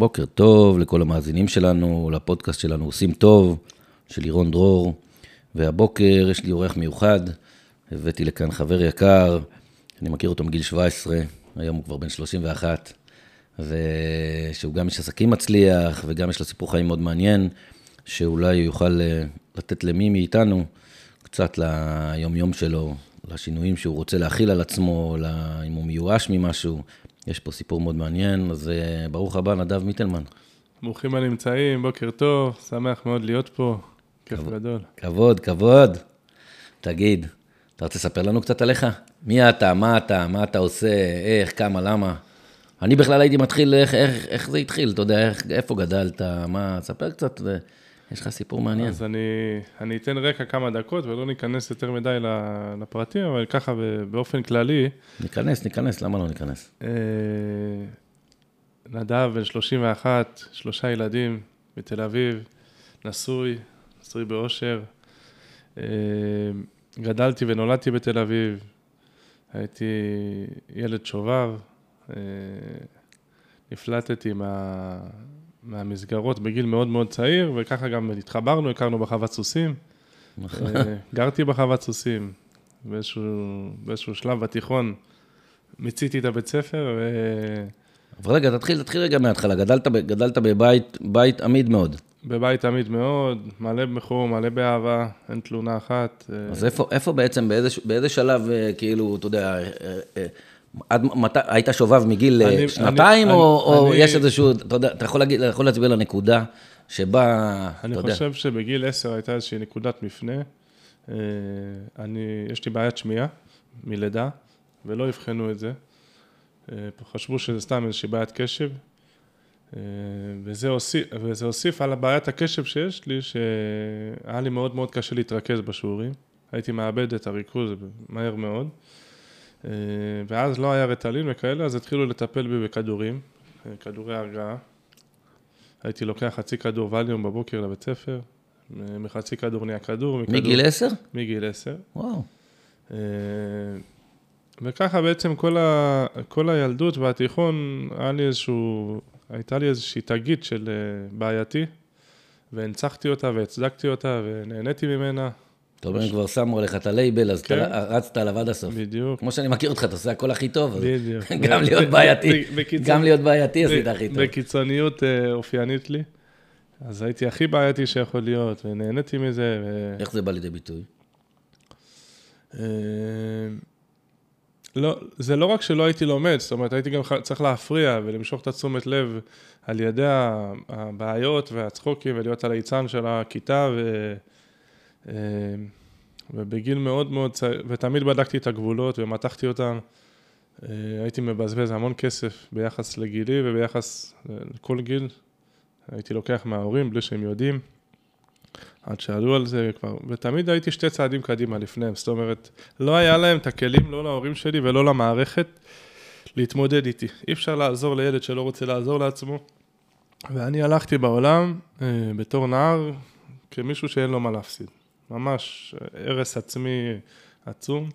בוקר טוב לכל המאזינים שלנו, לפודקאסט שלנו עושים טוב, של לירון דרור, והבוקר יש לי אורח מיוחד, הבאתי לכאן חבר יקר, אני מכיר אותו מגיל 17, היום הוא כבר בן 31, ושהוא גם איש עסקים מצליח, וגם יש לו סיפור חיים מאוד מעניין, שאולי הוא יוכל אה, לתת למי מאיתנו קצת ליום-יום שלו, לשינויים שהוא רוצה להכיל על עצמו, אם הוא מיואש ממשהו. יש פה סיפור מאוד מעניין, אז אה, ברוך הבא, נדב מיטלמן. ברוכים הנמצאים, בוקר טוב, שמח מאוד להיות פה, כיף. גדול. כבוד, כבוד. תגיד, אתה רוצה לספר לנו קצת עליך? מי אתה, מה אתה, מה אתה עושה, איך, כמה, למה? אני בכלל הייתי מתחיל, איך, איך, איך זה התחיל, אתה יודע, איך, איפה גדלת, מה, ספר קצת, ו- יש לך סיפור מעניין. אז אני, אני אתן רקע כמה דקות ולא ניכנס יותר מדי לפרטים, אבל ככה באופן כללי, ניכנס, ניכנס, למה לא ניכנס? אה, נדב בן 31, שלושה ילדים בתל אביב, נשוי, נשוי באושר. אה, גדלתי ונולדתי בתל אביב, הייתי ילד שובב, אה, נפלטתי מה, מהמסגרות בגיל מאוד מאוד צעיר, וככה גם התחברנו, הכרנו בחוות סוסים. אה, גרתי בחוות סוסים, באיזשהו, באיזשהו שלב בתיכון מיציתי את הבית ספר, ו... אבל רגע, תתחיל, תתחיל רגע מההתחלה. גדלת, גדלת בבית בית עמיד מאוד. בבית עמיד מאוד, מלא בחור, מלא באהבה, אין תלונה אחת. אה, אז איפה, איפה בעצם, באיזה, באיזה שלב, אה, כאילו, אתה יודע, עד מתי, היית שובב מגיל אה, אני- שנתיים, אני- או, או אני- יש איזשהו, אתה יודע, אתה יכול, להגיד, יכול להצביע לנקודה שבה, אני אתה יודע, חושב שבגיל עשר הייתה איזושהי נקודת מפנה. אה, אני, יש לי בעיית שמיעה מלידה, ולא אבחנו את זה. אה, חשבו שזה סתם איזושהי בעיית קשב. וזה הוסיף, וזה הוסיף על בעיית הקשב שיש לי, שהיה לי מאוד מאוד קשה להתרכז בשיעורים. הייתי מאבד את הריכוז מהר מאוד. אה, ואז לא היה רטלין וכאלה, אז התחילו לטפל בי בכדורים, אה, כדורי הרגעה. הייתי לוקח חצי כדור ווליום בבוקר לבית ספר, מחצי כדור נהיה כדור, מכדור, מגיל עשר? מגיל עשר. וואו. אה, וככה בעצם כל, ה, כל הילדות והתיכון, היה לי איזשהו, הייתה לי איזושהי תגית של אה, בעייתי, והנצחתי אותה והצדקתי אותה ונהניתי ממנה, אתה אומר, הם כבר שמו עליך את הלייבל, אז כן. רצת עליו עד הסוף. בדיוק. כמו שאני מכיר אותך, אתה עושה הכל הכי טוב. בדיוק. גם להיות בעייתי, גם להיות בעייתי עשית הכי טוב. בקיצוניות אה, אופיינית לי. אז הייתי הכי בעייתי שיכול להיות, ונהניתי מזה. איך זה בא לידי ביטוי? אה, לא, זה לא רק שלא הייתי לומד, זאת אומרת, הייתי גם צריך להפריע ולמשוך את התשומת לב על ידי הבעיות והצחוקים ולהיות הליצן של הכיתה, ו, ובגיל מאוד מאוד צעיר, ותמיד בדקתי את הגבולות ומתחתי אותם. אה, הייתי מבזבז המון כסף ביחס לגילי וביחס לכל גיל. הייתי לוקח מההורים בלי שהם יודעים. עד שעלו על זה כבר, ותמיד הייתי שתי צעדים קדימה לפניהם, זאת אומרת, לא היה להם את הכלים, לא להורים שלי ולא למערכת, להתמודד איתי. אי אפשר לעזור לילד שלא רוצה לעזור לעצמו. ואני הלכתי בעולם אה, בתור נער כמישהו שאין לו מה להפסיד. ממש אה, הרס עצמי עצום.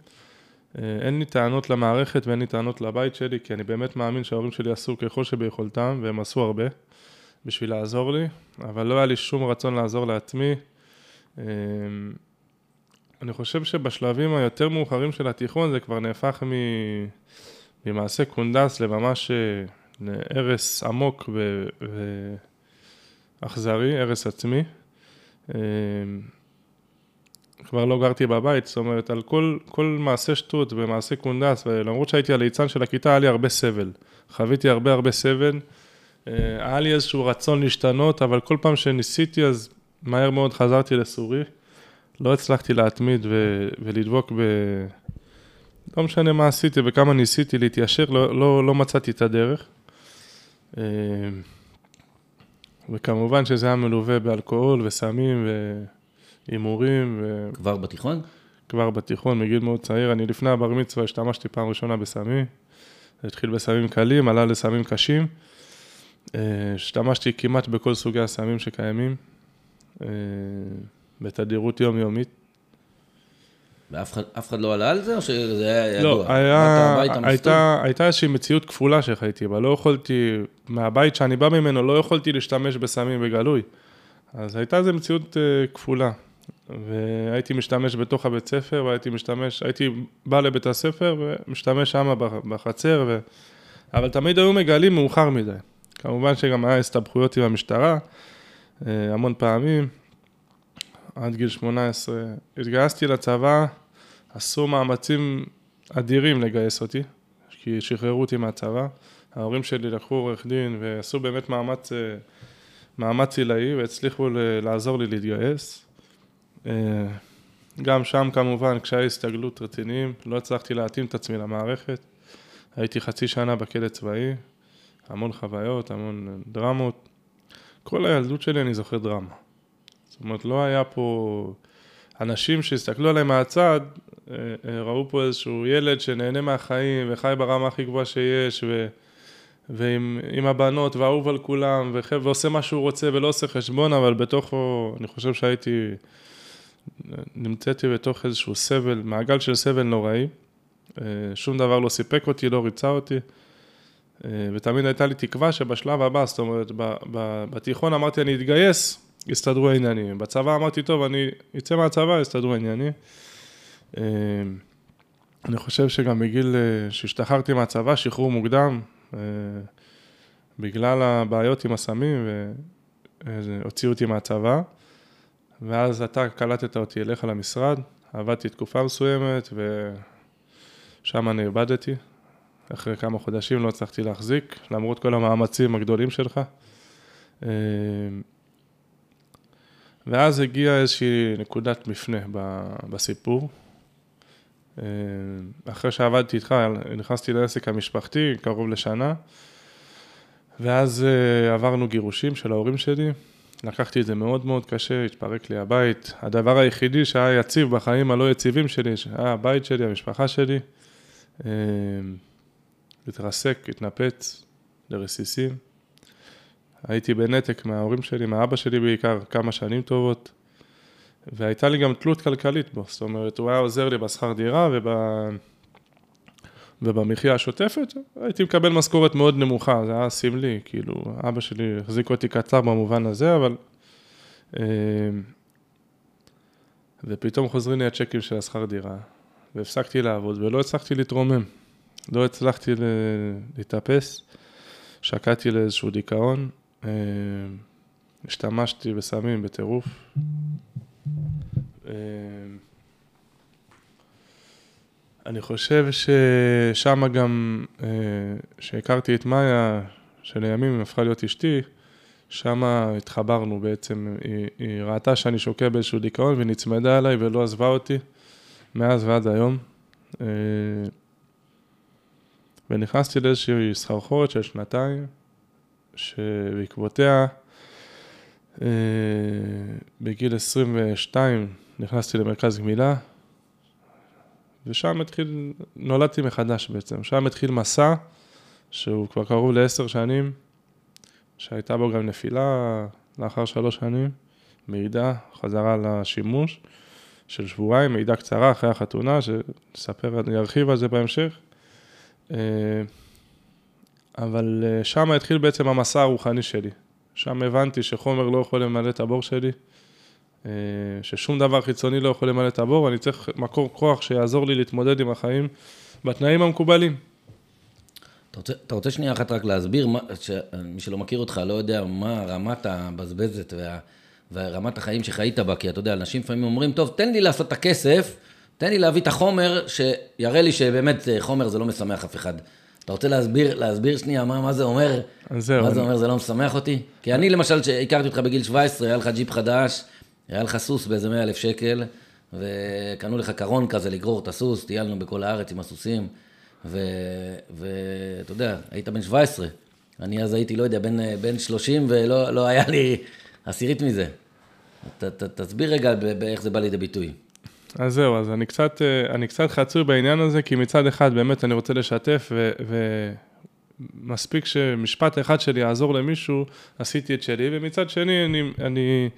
אה, אין לי טענות למערכת ואין לי טענות לבית שלי, כי אני באמת מאמין שההורים שלי עשו ככל שביכולתם, והם עשו הרבה בשביל לעזור לי, אבל לא היה לי שום רצון לעזור לעצמי. אה, אני חושב שבשלבים היותר מאוחרים של התיכון זה כבר נהפך. ממעשה קונדס לממש אה, להרס עמוק. ואכזרי, הרס עצמי. כבר לא גרתי בבית, זאת אומרת, על כל, כל מעשה שטות ומעשה קונדס, ולמרות שהייתי הליצן של הכיתה, היה לי הרבה סבל. חוויתי הרבה הרבה סבל. אה, היה לי איזשהו רצון להשתנות, אבל כל פעם שניסיתי, אז מהר מאוד חזרתי לסורי. לא הצלחתי להתמיד ו- ולדבוק ב... לא משנה מה עשיתי וכמה ניסיתי להתיישר, לא, לא, לא מצאתי את הדרך. אה, וכמובן שזה היה מלווה באלכוהול וסמים והימורים, כבר בתיכון? וכבר בתיכון, מגיל מאוד צעיר. אני לפני הבר מצווה השתמשתי פעם ראשונה בסמים. זה התחיל בסמים קלים, עלה לסמים קשים. אה, השתמשתי כמעט בכל סוגי הסמים שקיימים, אה, בתדירות יומיומית. ואף אחד, אחד לא עלה על זה, או שזה היה ידוע? לא, היה? הייתה, הייתה איזושהי מציאות כפולה שחייתי בה, לא יכולתי, מהבית שאני בא ממנו, לא יכולתי להשתמש בסמים בגלוי. אז הייתה איזו מציאות אה, כפולה. והייתי משתמש בתוך הבית ספר, והייתי משתמש, הייתי בא לבית הספר ומשתמש שם בחצר, ו... אבל תמיד היו מגלים מאוחר מדי. כמובן שגם היה הסתבכויות עם המשטרה, אה, המון פעמים. עד גיל 18 התגייסתי לצבא, עשו מאמצים אדירים לגייס אותי, כי שחררו אותי מהצבא. ההורים שלי לקחו עורך דין ועשו באמת מאמץ, אה, מאמץ עילאי והצליחו לעזור לי להתגייס. אה, גם שם כמובן קשיי הסתגלות רציניים, לא הצלחתי להתאים את עצמי למערכת. הייתי חצי שנה בכלא צבאי, המון חוויות, המון דרמות. כל הילדות שלי אני זוכר דרמה. זאת אומרת, לא היה פה... אנשים שהסתכלו עליי מהצד, אה, אה, ראו פה איזשהו ילד שנהנה מהחיים וחי ברמה הכי גבוהה שיש, ו... ועם הבנות ואהוב על כולם, וח... ועושה מה שהוא רוצה ולא עושה חשבון, אבל בתוכו, אני חושב שהייתי, נמצאתי בתוך איזשהו סבל, מעגל של סבל נוראי. אה, שום דבר לא סיפק אותי, לא ריצה אותי. ותמיד הייתה לי תקווה שבשלב הבא, זאת אומרת, בתיכון אמרתי אני אתגייס, יסתדרו העניינים. בצבא אמרתי, טוב, אני אצא מהצבא, יסתדרו העניינים. אה, אני חושב שגם בגיל אה, שהשתחררתי מהצבא, שחרור מוקדם, אה, בגלל הבעיות עם הסמים, והוציאו אותי מהצבא, ואז אתה קלטת אותי אליך למשרד, עבדתי תקופה מסוימת, ושם אני איבדתי. אחרי כמה חודשים לא הצלחתי להחזיק, למרות כל המאמצים הגדולים שלך. ואז הגיעה איזושהי נקודת מפנה בסיפור. אה, אחרי שעבדתי איתך, נכנסתי לעסק המשפחתי, קרוב לשנה, ואז אה, עברנו גירושים של ההורים שלי. לקחתי את זה מאוד מאוד קשה, התפרק לי הבית. הדבר היחידי שהיה יציב בחיים הלא יציבים שלי, היה הבית שלי, המשפחה שלי. אה, התרסק, התנפץ לרסיסים. הייתי בנתק מההורים שלי, מהאבא שלי בעיקר, כמה שנים טובות, והייתה לי גם תלות כלכלית בו, זאת אומרת, הוא היה עוזר לי בשכר דירה וב... ובמחיה השוטפת, הייתי מקבל משכורת מאוד נמוכה, זה היה סמלי, כאילו, אבא שלי החזיק אותי קצר במובן הזה, אבל... אה, ופתאום חוזרים לי הצ'קים של השכר דירה, והפסקתי לעבוד ולא הצלחתי להתרומם, לא הצלחתי להתאפס, שקעתי לאיזשהו דיכאון, אה, השתמשתי בסמים בטירוף. אה, אני חושב ששם גם, אה, את מאיה, שלימים הפכה להיות אשתי, שם התחברנו בעצם, היא, היא ראתה שאני שוקע באיזשהו דיכאון ונצמדה אליי ולא עזבה אותי מאז ועד היום. ונכנסתי לאיזושהי סחרחורת של שנתיים, שבעקבותיה אה, בגיל 22 נכנסתי למרכז גמילה, ושם התחיל, נולדתי מחדש בעצם. שם התחיל מסע שהוא כבר קרוב לעשר שנים, שהייתה בו גם נפילה לאחר שלוש שנים, מעידה, חזרה לשימוש של שבועיים, מעידה קצרה אחרי החתונה, שנספר, אני ארחיב על זה בהמשך. אה, אבל אה, שם התחיל בעצם המסע הרוחני שלי. שם הבנתי שחומר לא יכול למלא את הבור שלי, ששום דבר חיצוני לא יכול למלא את הבור, אני צריך מקור כוח שיעזור לי להתמודד עם החיים בתנאים המקובלים. אתה רוצה, אתה רוצה שנייה אחת רק להסביר, מה, שמי שלא מכיר אותך לא יודע מה רמת הבזבזת וה, ורמת החיים שחיית בה, כי אתה יודע, אנשים לפעמים אומרים, טוב, תן לי לעשות את הכסף, תן לי להביא את החומר שיראה לי שבאמת אה, חומר זה לא משמח אף אחד. אתה רוצה להסביר, להסביר שנייה מה, מה זה אומר? זהו. מה זה אומר, זה לא משמח אותי? כי אני למשל, כשהכרתי אותך בגיל 17, היה לך ג'יפ חדש, היה לך סוס באיזה 100 אלף שקל, וקנו לך קרון כזה לגרור את הסוס, טיילנו בכל הארץ עם הסוסים, ואתה יודע, היית בן 17. אני אז הייתי, לא יודע, בן, בן 30, ולא לא היה לי עשירית מזה. ת, ת, תסביר רגע באיך זה בא לידי ביטוי. אז זהו, אז אני קצת, אה, אני קצת חצוי בעניין הזה, כי מצד אחד באמת אני רוצה לשתף, ומספיק שמשפט אחד שלי יעזור למישהו, עשיתי את שלי, ומצד שני אני, אני,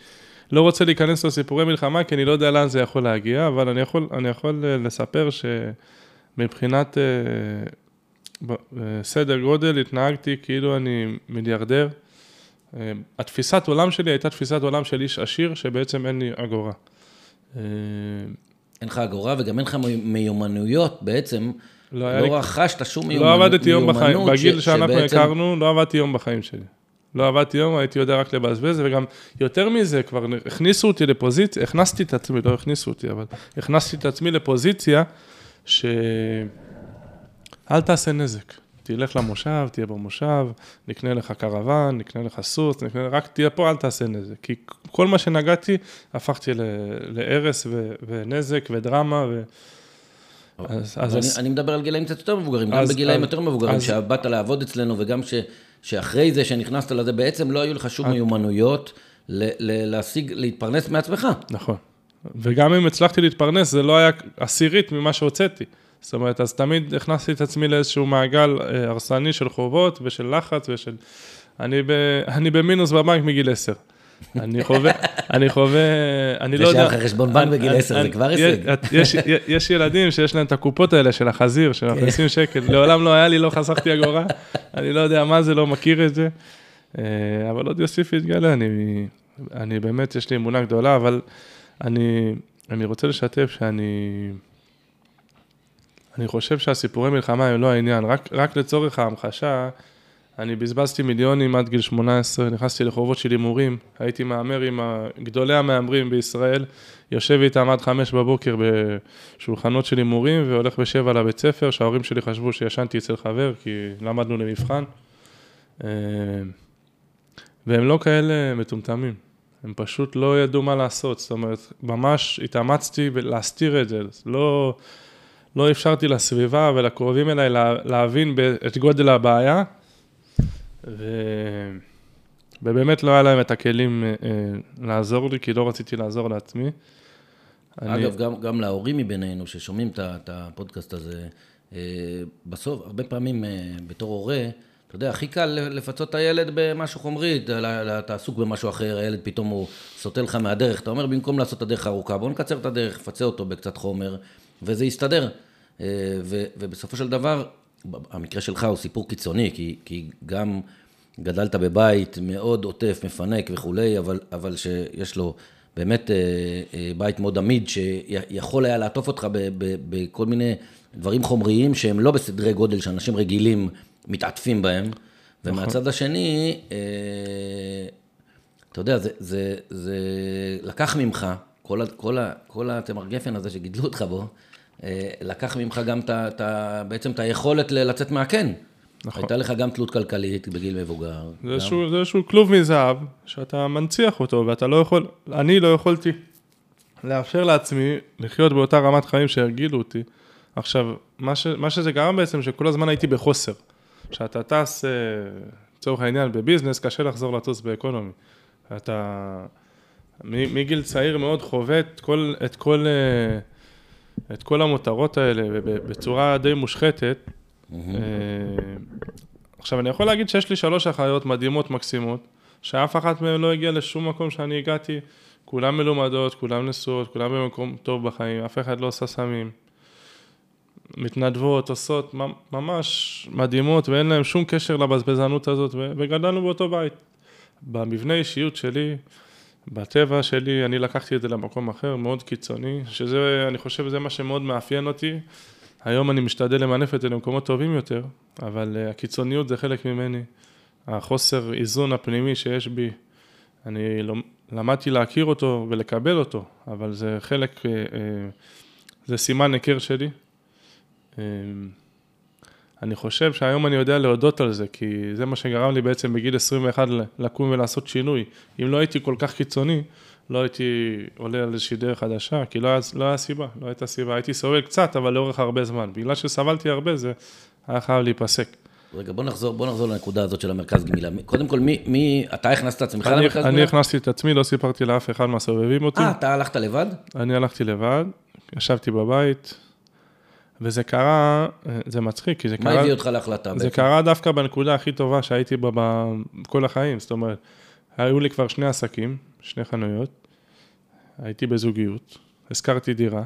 לא רוצה להיכנס לסיפורי מלחמה, כי אני לא יודע לאן זה יכול להגיע, אבל אני יכול, אני יכול אה, לספר שמבחינת אה, אה, סדר גודל, התנהגתי כאילו אני מיליארדר. התפיסת עולם שלי הייתה תפיסת עולם של איש עשיר, שבעצם אין לי אגורה. אין לך אגורה וגם אין לך מיומנויות בעצם. לא, לא רכשת שום מיומנות. לא עבדתי יום בחיים, בגיל שאנחנו שבעצם... הכרנו, לא עבדתי יום בחיים שלי. לא עבדתי יום, הייתי יודע רק לבזבז, וגם יותר מזה, כבר הכניסו אותי לפוזיציה, הכנסתי את עצמי, לא הכניסו אותי, אבל הכנסתי את עצמי לפוזיציה ש... אל תעשה נזק. תלך למושב, תהיה במושב, נקנה לך קרוון, נקנה לך סוס, נקנה... רק תהיה פה, אל תעשה נזק. כי כל מה שנגעתי, הפכתי להרס ו... ונזק ודרמה. ו... אז, אז, אז... אני, אני מדבר על גילאים קצת יותר מבוגרים, אז, גם בגילאים אז, יותר מבוגרים, שבאת לעבוד אצלנו וגם ש... שאחרי זה שנכנסת לזה, בעצם לא היו לך שום מיומנויות להשיג, להתפרנס מעצמך. נכון. וגם אם הצלחתי להתפרנס, זה לא היה עשירית ממה שהוצאתי. זאת אומרת, אז תמיד הכנסתי את עצמי לאיזשהו מעגל אה, הרסני של חובות ושל לחץ ושל... אני, ב... אני במינוס בבנק מגיל עשר. אני חווה, אני חווה, אני לא יודע... שהיה לך חשבון בנק בגיל 10, זה כבר הישג. יש ילדים שיש להם את הקופות האלה של החזיר, של 20 שקל, לעולם לא היה לי, לא חסכתי אגורה, אני לא יודע מה זה, לא מכיר את זה. אה, אבל עוד יוסיף יתגלה, אני באמת, יש לי אמונה גדולה, אבל אני רוצה לשתף שאני... אני חושב שהסיפורי מלחמה הם לא העניין, רק לצורך ההמחשה, אני בזבזתי מיליונים עד גיל 18, נכנסתי לחובות של הימורים, הייתי מהמר עם גדולי המהמרים בישראל, יושב איתם עד חמש בבוקר בשולחנות של הימורים והולך בשבע לבית ספר, שההורים שלי חשבו שישנתי אצל חבר, כי למדנו למבחן. אה, והם לא כאלה מטומטמים, הם פשוט לא ידעו מה לעשות, זאת אומרת, ממש התאמצתי להסתיר את זה, לא, לא אפשרתי לסביבה ולקרובים אליי להבין את גודל הבעיה. ו... ובאמת לא היה להם את הכלים אה, לעזור לי, כי לא רציתי לעזור לעצמי. אגב, אני... גם, גם להורים מבינינו ששומעים את הפודקאסט הזה, אה, בסוף, הרבה פעמים אה, בתור הורה, אתה יודע, הכי קל לפצות את הילד במשהו חומרי, אתה עסוק במשהו אחר, הילד פתאום הוא סוטה לך מהדרך, אתה אומר, במקום לעשות את הדרך הארוכה, בוא נקצר את הדרך, נפצה אותו בקצת חומר, וזה יסתדר. ובסופו של דבר, המקרה שלך הוא סיפור קיצוני, כי, כי גם גדלת בבית מאוד עוטף, מפנק וכולי, אבל, אבל שיש לו באמת אה, אה, בית מאוד עמיד, שיכול היה לעטוף אותך בכל מיני דברים חומריים שהם לא בסדרי גודל שאנשים רגילים מתעטפים בהם. נכון. ומהצד השני, אה, אתה יודע, זה, זה, זה לקח ממך, כל, כל, כל התמר גפן הזה שגידלו אותך בו, לקח ממך גם את ה, בעצם את היכולת לצאת מהקן. נכון. הייתה לך גם תלות כלכלית בגיל מבוגר. זה איזשהו, גם... איזשהו כלוב מזהב, שאתה מנציח אותו, ואתה לא יכול, אני לא יכולתי לאפשר לעצמי לחיות באותה רמת חיים שהרגילו אותי. עכשיו, מה, ש, מה שזה גרם בעצם, שכל הזמן הייתי בחוסר. כשאתה טס, אה, לצורך העניין, בביזנס, קשה לחזור לטוס באקונומי. אתה מגיל צעיר מאוד חווה את כל, את כל אה, את כל המותרות האלה בצורה די מושחתת. אה, עכשיו, אני יכול להגיד שיש לי שלוש אחיות מדהימות, מקסימות, שאף אחת מהן לא הגיעה לשום מקום שאני הגעתי. כולן מלומדות, כולן נשואות, כולן במקום טוב בחיים, אף אחד לא עושה סמים. מתנדבות, עושות, ממש מדהימות, ואין להן שום קשר לבזבזנות הזאת, וגדלנו באותו בית. במבנה אישיות שלי, בטבע שלי, אני לקחתי את זה למקום אחר, מאוד קיצוני, שזה, אני חושב, זה מה שמאוד מאפיין אותי. היום אני משתדל למנף את זה למקומות טובים יותר, אבל uh, הקיצוניות זה חלק ממני. החוסר איזון הפנימי שיש בי, אני למדתי להכיר אותו ולקבל אותו, אבל זה חלק, uh, uh, זה סימן היכר שלי. אני חושב שהיום אני יודע להודות על זה, כי זה מה שגרם לי בעצם בגיל 21 לקום ולעשות שינוי. אם לא הייתי כל כך קיצוני, לא הייתי עולה על איזושהי דרך חדשה, כי לא היה, לא היה סיבה, לא הייתה סיבה. הייתי סובל קצת, אבל לאורך הרבה זמן. בגלל שסבלתי הרבה, זה היה חייב להיפסק. רגע, בוא נחזור, בוא נחזור לנקודה הזאת של המרכז גמילה. קודם כל, מי, מי אתה הכנסת את עצמך למרכז גמילה? אני הכנסתי את עצמי, לא סיפרתי לאף אחד מהסובבים אותי. אה, אתה הלכת לבד? אני הלכתי לבד, ישבתי בבית, וזה קרה, זה מצחיק, כי זה מה קרה... מה הביא אותך להחלטה זה בעצם? קרה דווקא בנקודה הכי טובה שהייתי בה בכל החיים, זאת אומרת, היו לי כבר שני עסקים, שני חנויות, הייתי בזוגיות, הזכרתי דירה,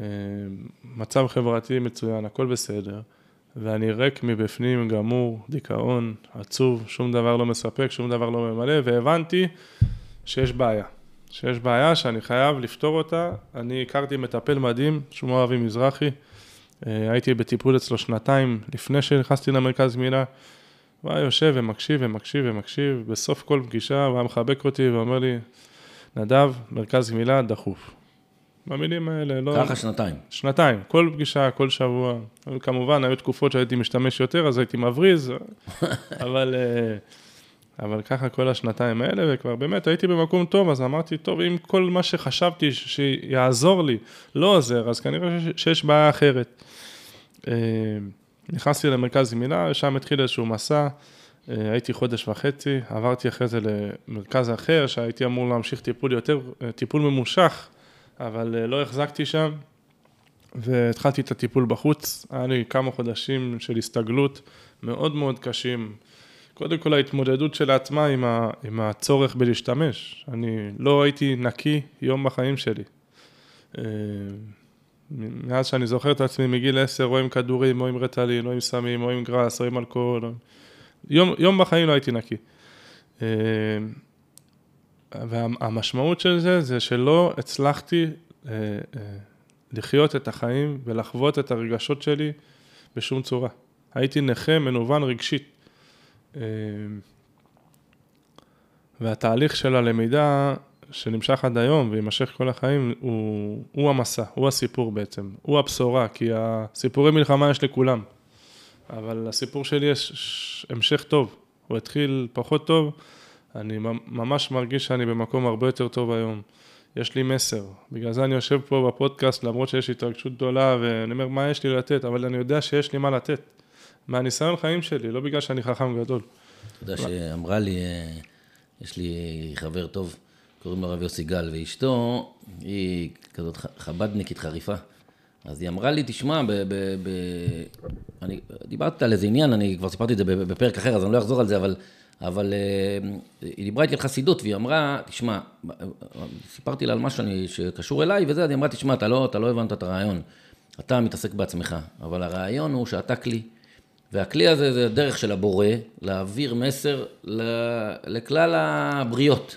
אה, מצב חברתי מצוין, הכל בסדר, ואני ריק מבפנים, גמור, דיכאון, עצוב, שום דבר לא מספק, שום דבר לא ממלא, והבנתי שיש בעיה. שיש בעיה שאני חייב לפתור אותה. אני הכרתי מטפל מדהים, שמו אבי מזרחי. אה, הייתי בטיפול אצלו שנתיים לפני שנכנסתי למרכז גמילה. הוא היה יושב ומקשיב ומקשיב ומקשיב, בסוף כל פגישה הוא היה מחבק אותי ואומר לי, נדב, מרכז גמילה דחוף. במילים האלה, לא... ככה שנתיים. שנתיים, כל פגישה, כל שבוע. כמובן, היו תקופות שהייתי משתמש יותר, אז הייתי מבריז, אבל, אה, אבל ככה כל השנתיים האלה, וכבר באמת הייתי במקום טוב, אז אמרתי, טוב, אם כל מה שחשבתי שיעזור לי לא עוזר, אז כנראה שיש בעיה אחרת. אה, נכנסתי למרכז גמילה, שם התחיל איזשהו מסע, אה, הייתי חודש וחצי, עברתי אחרי זה למרכז אחר, שהייתי אמור להמשיך טיפול יותר, טיפול ממושך. אבל אה, לא החזקתי שם, והתחלתי את הטיפול בחוץ. היה לי כמה חודשים של הסתגלות מאוד מאוד קשים. קודם כל ההתמודדות של עצמה עם, ה, עם הצורך בלהשתמש. אני לא הייתי נקי יום בחיים שלי. אה, מאז שאני זוכר את עצמי מגיל עשר, או עם כדורים, או עם רטלין, או עם סמים, או עם גראס, או עם אלכוהול. יום, יום בחיים לא הייתי נקי. אה, והמשמעות של זה, זה שלא הצלחתי אה, לחיות את החיים ולחוות את הרגשות שלי בשום צורה. הייתי נכה, מנוון רגשית. אה, והתהליך של הלמידה שנמשך עד היום ויימשך כל החיים, הוא, הוא המסע, הוא הסיפור בעצם, הוא הבשורה, כי הסיפורי מלחמה יש לכולם, אבל הסיפור שלי יש המשך טוב, הוא התחיל פחות טוב, אני ממש מרגיש שאני במקום הרבה יותר טוב היום. יש לי מסר. בגלל זה אני יושב פה בפודקאסט, למרות שיש התרגשות גדולה, ואני אומר, מה יש לי לתת? אבל אני יודע שיש לי מה לתת. מהניסיון חיים שלי, לא בגלל שאני חכם גדול. אתה יודע שאמרה לי, אה, יש לי חבר טוב, קוראים לו הרב יוסי גל, ואשתו, היא כזאת חבדניקית חריפה. אז היא אמרה לי, תשמע, ב, ב, ב, אני דיברתי על איזה עניין, אני כבר סיפרתי את זה בפרק אחר, אז אני לא אחזור על זה, אבל אבל אה, היא דיברה איתי על חסידות, והיא אמרה, תשמע, סיפרתי לה על משהו שקשור אליי וזה, אז היא אמרה, תשמע, אתה לא, אתה לא הבנת את הרעיון, אתה מתעסק בעצמך, אבל הרעיון הוא שאתה כלי, והכלי הזה זה דרך של הבורא להעביר מסר לכלל הבריות.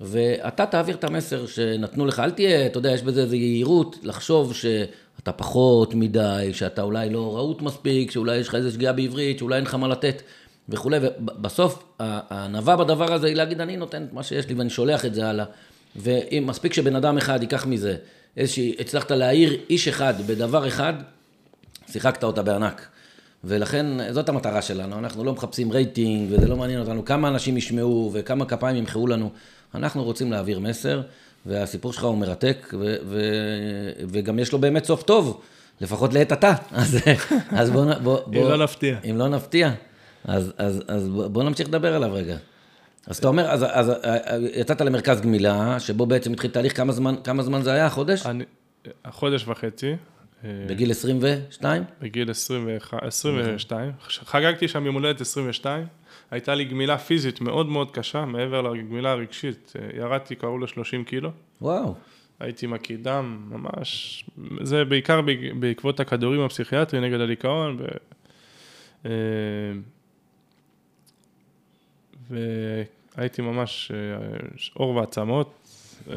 ואתה תעביר את המסר שנתנו לך, אל תהיה, אתה יודע, יש בזה איזו יהירות, לחשוב שאתה פחות מדי, שאתה אולי לא רהוט מספיק, שאולי יש לך איזו שגיאה בעברית, שאולי אין לך מה לתת. וכולי, ובסוף הענווה בדבר הזה היא להגיד, אני נותן את מה שיש לי ואני שולח את זה הלאה. ואם מספיק שבן אדם אחד ייקח מזה איזושהי, הצלחת להעיר איש אחד בדבר אחד, שיחקת אותה בענק. ולכן זאת המטרה שלנו, אנחנו לא מחפשים רייטינג וזה לא מעניין אותנו כמה אנשים ישמעו וכמה כפיים ימחאו לנו, אנחנו רוצים להעביר מסר והסיפור שלך הוא מרתק ו- ו- וגם יש לו באמת סוף טוב, לפחות לעת עתה, אז, אז בוא, בוא, בוא... אם לא נפתיע. אם לא נפתיע. אז, אז, אז בוא נמשיך לדבר עליו רגע. אז אתה אומר, אז, אז יצאת למרכז גמילה, שבו בעצם התחיל תהליך, כמה זמן, כמה זמן זה היה, חודש? אני, חודש וחצי. בגיל 22? בגיל 21, 22. חגגתי שם יום הולדת 22. הייתה לי גמילה פיזית מאוד מאוד קשה, מעבר לגמילה הרגשית. ירדתי קרוב ל-30 קילו. וואו. הייתי מקיא דם, ממש. זה בעיקר בעקבות הכדורים הפסיכיאטריים נגד הדיכאון. ו... והייתי ממש עור אה, ועצמות,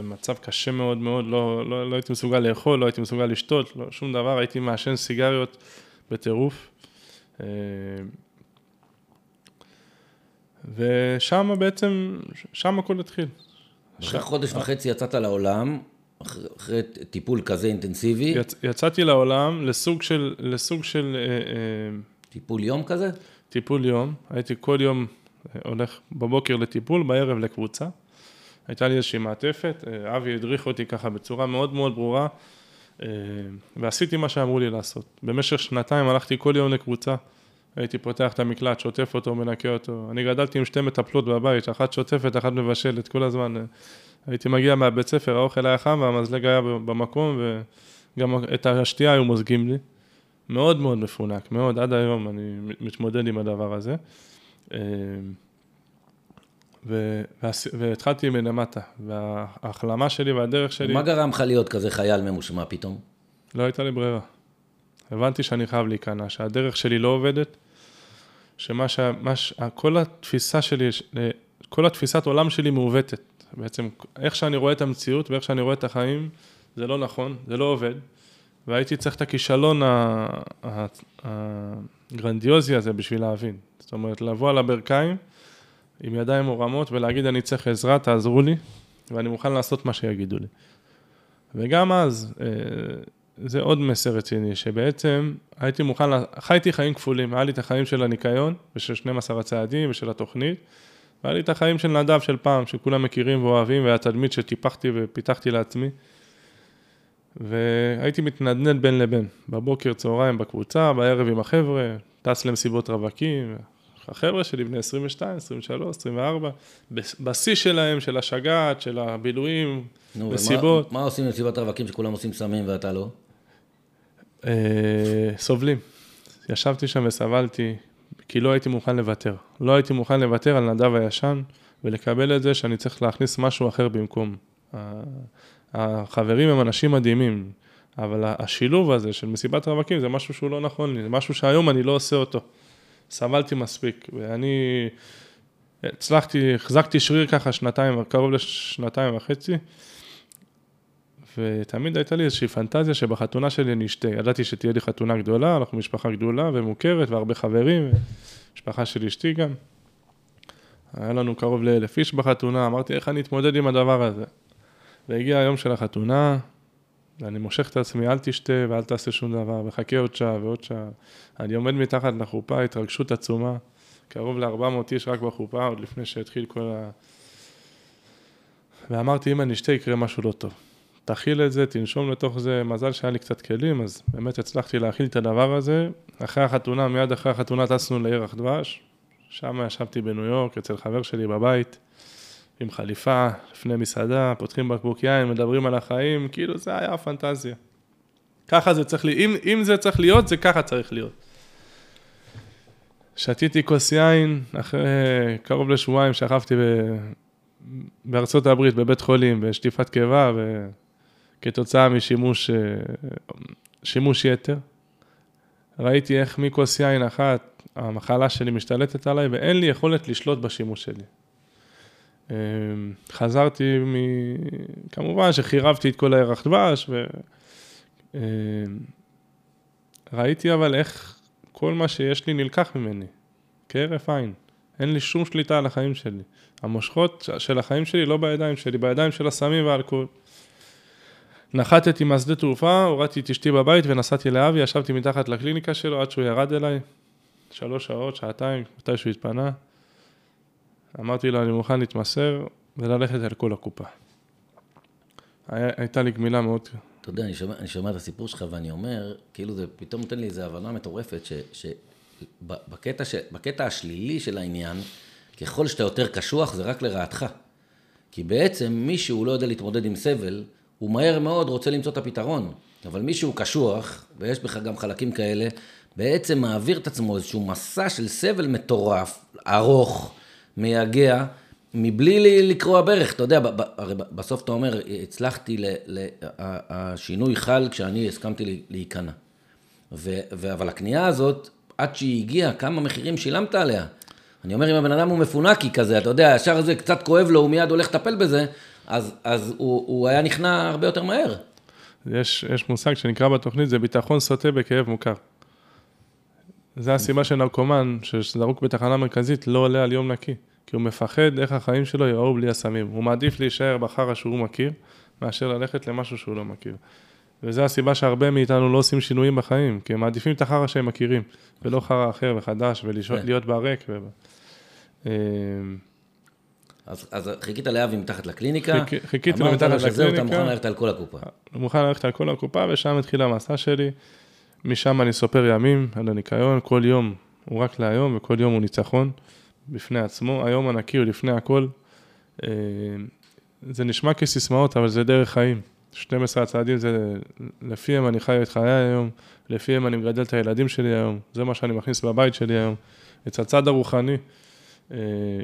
מצב קשה מאוד מאוד, לא, לא, לא הייתי מסוגל לאכול, לא הייתי מסוגל לשתות, לא, שום דבר, הייתי מעשן סיגריות בטירוף. אה, ושם בעצם, שם הכל התחיל. אחרי חודש וחצי יצאת לעולם, אחרי, טיפול כזה אינטנסיבי. יצ, יצאתי לעולם לסוג של, לסוג של... אה, טיפול יום כזה? טיפול יום, הייתי כל יום הולך בבוקר לטיפול, בערב לקבוצה. הייתה לי איזושהי מעטפת, אה, אבי הדריך אותי ככה בצורה מאוד מאוד ברורה, אה, ועשיתי מה שאמרו לי לעשות. במשך שנתיים הלכתי כל יום לקבוצה, הייתי פותח את המקלט, שוטף אותו, מנקה אותו. אני גדלתי עם שתי מטפלות בבית, אחת שוטפת, אחת מבשלת, כל הזמן. אה, הייתי מגיע מהבית ספר, האוכל היה חם והמזלג היה במקום, וגם את השתייה היו מוזגים לי. מאוד מאוד מפונק, מאוד, עד היום אני מתמודד עם הדבר הזה. ו- והתחלתי מלמטה, וההחלמה שלי והדרך שלי, מה גרם לך להיות כזה חייל ממושמע פתאום? לא הייתה לי ברירה. הבנתי שאני חייב להיכנע, שהדרך שלי לא עובדת, שמה ש... ש... כל התפיסה שלי, ש- כל התפיסת עולם שלי מעוותת. בעצם, איך שאני רואה את המציאות ואיך שאני רואה את החיים, זה לא נכון, זה לא עובד. והייתי צריך את הכישלון הגרנדיוזי הזה בשביל להבין. זאת אומרת, לבוא על הברכיים עם ידיים מורמות ולהגיד, אני צריך עזרה, תעזרו לי, ואני מוכן לעשות מה שיגידו לי. וגם אז, אה, זה עוד מסר רציני, שבעצם הייתי מוכן, חייתי חיים כפולים, היה לי את החיים של הניקיון, ושל 12 הצעדים, ושל התוכנית, והיה לי את החיים של נדב של פעם, שכולם מכירים ואוהבים, והתדמית שטיפחתי ופיתחתי לעצמי. והייתי מתנדנד בין לבין, בבוקר, צהריים בקבוצה, בערב עם החבר'ה, טס למסיבות רווקים, החבר'ה שלי בני 22, 23, 24, בש- בשיא שלהם, של השגעת, של הבילויים, נו, מסיבות. ומה, מה עושים במסיבת רווקים שכולם עושים סמים ואתה לא? אה, סובלים. ישבתי שם וסבלתי, כי לא הייתי מוכן לוותר. לא הייתי מוכן לוותר על נדב הישן, ולקבל את זה שאני צריך להכניס משהו אחר במקום. החברים הם אנשים מדהימים, אבל השילוב הזה של מסיבת רווקים זה משהו שהוא לא נכון לי, זה משהו שהיום אני לא עושה אותו. סבלתי מספיק, ואני הצלחתי, החזקתי שריר ככה שנתיים, קרוב לשנתיים וחצי, ותמיד הייתה לי איזושהי פנטזיה שבחתונה שלי אני אשתה. ידעתי שתהיה לי חתונה גדולה, אנחנו משפחה גדולה ומוכרת והרבה חברים, משפחה של אשתי גם. היה לנו קרוב לאלף איש בחתונה, אמרתי איך אני אתמודד עם הדבר הזה. והגיע היום של החתונה, ואני מושך את עצמי, אל תשתה ואל תעשה שום דבר, וחכה עוד שעה ועוד שעה. אני עומד מתחת לחופה, התרגשות עצומה, קרוב ל-400 איש רק בחופה, עוד לפני שהתחיל כל ה... ואמרתי, אם אני אשתה יקרה משהו לא טוב. תכיל את זה, תנשום לתוך זה, מזל שהיה לי קצת כלים, אז באמת הצלחתי להכיל את הדבר הזה. אחרי החתונה, מיד אחרי החתונה טסנו לירח דבש, שם ישבתי בניו יורק, אצל חבר שלי בבית, עם חליפה, לפני מסעדה, פותחים בקבוק יין, מדברים על החיים, כאילו זה היה הפנטזיה. ככה זה צריך להיות, אם, אם זה צריך להיות, זה ככה צריך להיות. שתיתי כוס יין, אחרי קרוב לשבועיים שכבתי ב... בארצות הברית, בבית חולים, בשטיפת קיבה, וכתוצאה משימוש אה, שימוש יתר. ראיתי איך מכוס יין אחת, המחלה שלי משתלטת עליי, ואין לי יכולת לשלוט בשימוש שלי. אה, חזרתי מ... כמובן שחירבתי את כל הירח דבש, ו... אה, ראיתי אבל איך כל מה שיש לי נלקח ממני, כהרף עין. אין לי שום שליטה על החיים שלי. המושכות של החיים שלי לא בידיים שלי, בידיים של הסמים והאלכוהול. נחתתי מהשדה תעופה, הורדתי את אשתי בבית ונסעתי לאבי, ישבתי מתחת לקליניקה שלו עד שהוא ירד אליי, שלוש שעות, שעתיים, מתי שהוא התפנה. אמרתי לו, אני מוכן להתמסר וללכת על כל הקופה. היה, הייתה לי גמילה מאוד... אתה יודע, אני שומע, אני שומע את הסיפור שלך ואני אומר, כאילו זה פתאום נותן לי איזו הבנה מטורפת, שבקטע ש, בקטע השלילי של העניין, ככל שאתה יותר קשוח זה רק לרעתך. כי בעצם מי שהוא לא יודע להתמודד עם סבל, הוא מהר מאוד רוצה למצוא את הפתרון. אבל מי שהוא קשוח, ויש בך גם חלקים כאלה, בעצם מעביר את עצמו איזשהו מסע של סבל מטורף, ארוך, מייגע, מבלי לקרוע ברך, אתה יודע, הרי בסוף אתה אומר, הצלחתי, ל, ל, השינוי חל כשאני הסכמתי להיכנע. אבל הקנייה הזאת, עד שהיא הגיעה, כמה מחירים שילמת עליה? אני אומר, אם הבן אדם הוא מפונקי כזה, אתה יודע, ישר זה קצת כואב לו, הוא מיד הולך לטפל בזה, אז, אז הוא, הוא היה נכנע הרבה יותר מהר. יש, יש מושג שנקרא בתוכנית, זה ביטחון סוטה בכאב מוכר. זה הסיבה שנרקומן שזרוק בתחנה מרכזית לא עולה על יום נקי. כי הוא מפחד איך החיים שלו יראו בלי הסמים. הוא מעדיף להישאר בחרא שהוא מכיר, מאשר ללכת למשהו שהוא לא מכיר. וזו הסיבה שהרבה מאיתנו לא עושים שינויים בחיים, כי הם מעדיפים את החרא שהם מכירים, ולא חרא אחר וחדש, ולהיות ברק. ו... אה, אז, אז חיכית לאבי מתחת לקליניקה, חיכ- חיכיתי לו אמרת מתחת לו שזהו, אתה לקליניקה. מוכן ללכת על כל הקופה. מוכן ללכת על כל הקופה, ושם התחיל המסע שלי. משם אני סופר ימים על הניקיון, כל יום הוא רק להיום, וכל יום הוא ניצחון בפני עצמו. היום הנקי הוא לפני הכל. אה, זה נשמע כסיסמאות, אבל זה דרך חיים. 12 הצעדים זה, לפיהם אני חי את חיי היום, לפיהם אני מגדל את הילדים שלי היום, זה מה שאני מכניס בבית שלי היום. את הצד הרוחני, אה,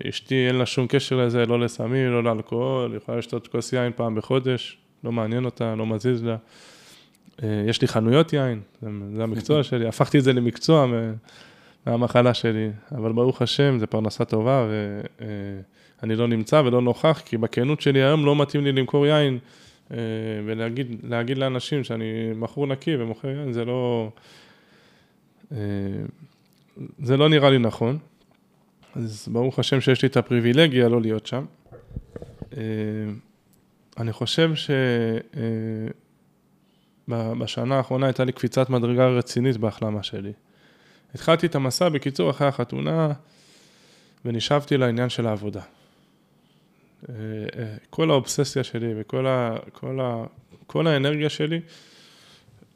אשתי אין לה שום קשר לזה, לא לסמים, לא לאלכוהול, היא יכולה לשתות כוס יין פעם בחודש, לא מעניין אותה, לא מזיז לה. אה, יש לי חנויות יין, זה, המקצוע שלי, הפכתי את זה למקצוע מהמחלה שלי, אבל ברוך השם, זו פרנסה טובה, ואני לא נמצא ולא נוכח, כי בכנות שלי היום לא מתאים לי למכור יין, ולהגיד לאנשים שאני מכור נקי ומוכר יין, זה לא... זה לא נראה לי נכון. אז ברוך השם שיש לי את הפריבילגיה לא להיות שם. אה, אני חושב שבשנה אה, האחרונה הייתה לי קפיצת מדרגה רצינית בהחלמה שלי. התחלתי את המסע, בקיצור, אחרי החתונה, ונשאבתי לעניין של העבודה. אה, כל האובססיה שלי וכל ה, כל ה, כל האנרגיה שלי...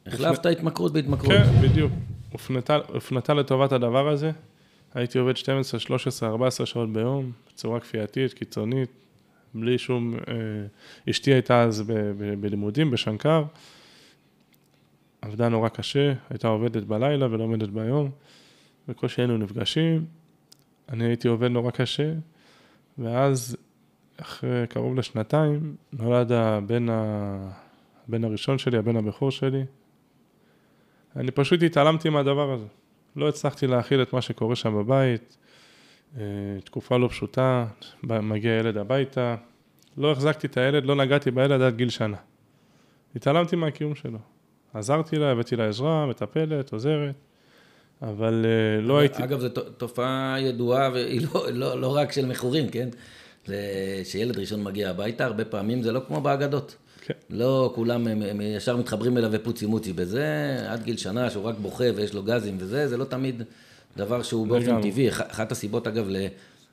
החלפת התמכרות בהתמכרות. כן, בדיוק. הופנתה, הופנתה לטובת הדבר הזה. הייתי עובד 12, 13, 14 שעות ביום, בצורה כפייתית, קיצונית, בלי שום... אה, אשתי הייתה אז ב, ב, בלימודים, בשנקר, עבדה נורא קשה, הייתה עובדת בלילה ולא עומדת ביום, בקושי היינו נפגשים, אני הייתי עובד נורא קשה, ואז אחרי קרוב לשנתיים נולד הבן, ה... הבן הראשון שלי, הבן הבכור שלי, אני פשוט התעלמתי מהדבר הזה. לא הצלחתי להכיל את מה שקורה שם בבית, אה, תקופה לא פשוטה, מגיע ילד הביתה, לא החזקתי את הילד, לא נגעתי בילד עד גיל שנה. התעלמתי מהקיום שלו. עזרתי לה, הבאתי לה עזרה, מטפלת, עוזרת, אבל אה, לא הייתי... אגב, זו תופעה ידועה, והיא לא, לא, לא רק של מכורים, כן? זה שילד ראשון מגיע הביתה, הרבה פעמים זה לא כמו באגדות. כן. לא כולם הם, הם ישר מתחברים אליו ופוצי מוצי בזה, עד גיל שנה שהוא רק בוכה ויש לו גזים וזה, זה לא תמיד דבר שהוא באופן טבעי. אחת הסיבות אגב.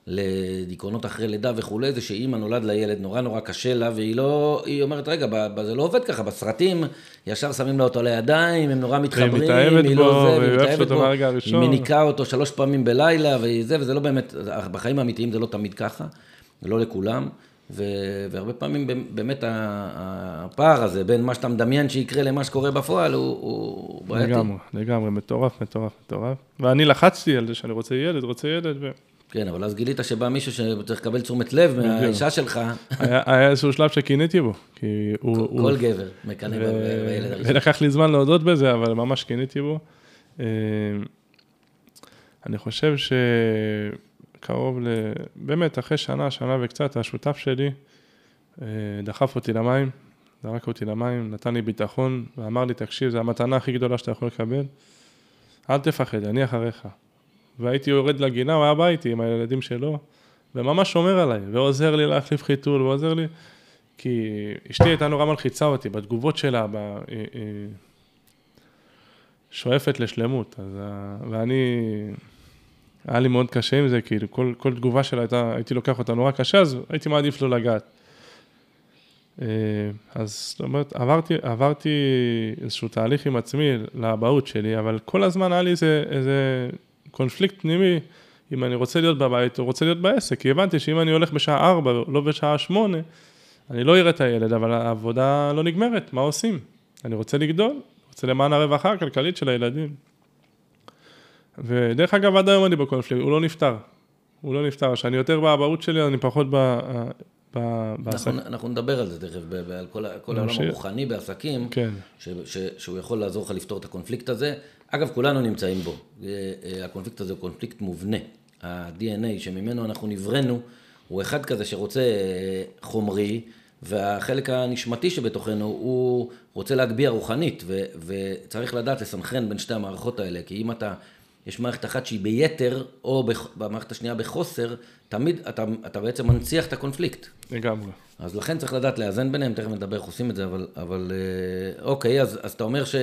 לדיכאונות אחרי לידה וכולי, זה שאימא נולד לילד נורא נורא קשה לה, והיא לא, היא אומרת, רגע, זה לא עובד ככה, בסרטים ישר שמים לה אותו לידיים, הם נורא מתחברים, היא מתאהבת בו, לא והיא אוהבת אותו מהרגע הראשון. היא מניקה אותו שלוש פעמים בלילה, וזה, וזה לא באמת, בחיים האמיתיים זה לא תמיד ככה, לא לכולם. והרבה פעמים באמת הפער הזה בין מה שאתה מדמיין שיקרה למה שקורה בפועל הוא, הוא בעייתי. לגמרי, לגמרי, מטורף, מטורף, מטורף. ואני לחצתי על זה שאני רוצה ילד, רוצה ילד. ו... כן, אבל אז גילית שבא מישהו שצריך לקבל תשומת לב מהאישה שלך. היה, איזשהו שלב שקינאתי בו, כי הוא... כל. גבר מקנא בילד הראשון. ולקח לי זמן להודות בזה, אבל ממש קינאתי בו. אה, אני חושב ש... קרוב ל... באמת, אחרי שנה, שנה וקצת, השותף שלי אה, דחף אותי למים, זרק אותי למים, נתן לי ביטחון, ואמר לי, תקשיב, זו המתנה הכי גדולה שאתה יכול לקבל, אל תפחד, אני אחריך. והייתי יורד לגינה, הוא היה בא איתי עם הילדים שלו, וממש שומר עליי, ועוזר לי להחליף חיתול, ועוזר לי, כי אשתי הייתה נורא מלחיצה אותי בתגובות שלה, ב... היא... היא... שואפת לשלמות, אז... ואני היה לי מאוד קשה עם זה, כאילו, כל, כל תגובה שלה הייתה, הייתי לוקח אותה נורא קשה, אז הייתי מעדיף לא לגעת. אה, אז זאת אומרת, עברתי, עברתי איזשהו תהליך עם עצמי לאבהות שלי, אבל כל הזמן היה לי איזה, איזה קונפליקט פנימי, אם אני רוצה להיות בבית או רוצה להיות בעסק, כי הבנתי שאם אני הולך בשעה 4, לא בשעה 8, אני לא אראה את הילד, אבל העבודה לא נגמרת, מה עושים? אני רוצה לגדול, רוצה למען הרווחה הכלכלית של הילדים. ודרך אגב, עד היום אני בקונפליקט, הוא לא נפתר. הוא לא נפתר. כשאני יותר באבהות שלי, אני פחות ב... בעסק. אנחנו, אנחנו נדבר על זה תכף, על כל, כל העולם הרוחני בעסקים, כן. ש, ש, שהוא יכול לעזור לך לפתור את הקונפליקט הזה. אגב, כולנו נמצאים בו. אה, אה, הקונפליקט הזה הוא קונפליקט מובנה. ה-DNA שממנו אנחנו נבראנו, הוא אחד כזה שרוצה אה, חומרי, והחלק הנשמתי שבתוכנו, הוא רוצה להגביה רוחנית, ו, וצריך לדעת לסנכרן בין שתי המערכות האלה, כי אם אתה יש מערכת אחת שהיא ביתר, או במערכת השנייה בחוסר, תמיד אתה, אתה בעצם מנציח את הקונפליקט. לגמרי. אז לכן צריך לדעת לאזן ביניהם, תכף נדבר איך עושים את זה, אבל, אבל אוקיי, אז, אז אתה אומר ש...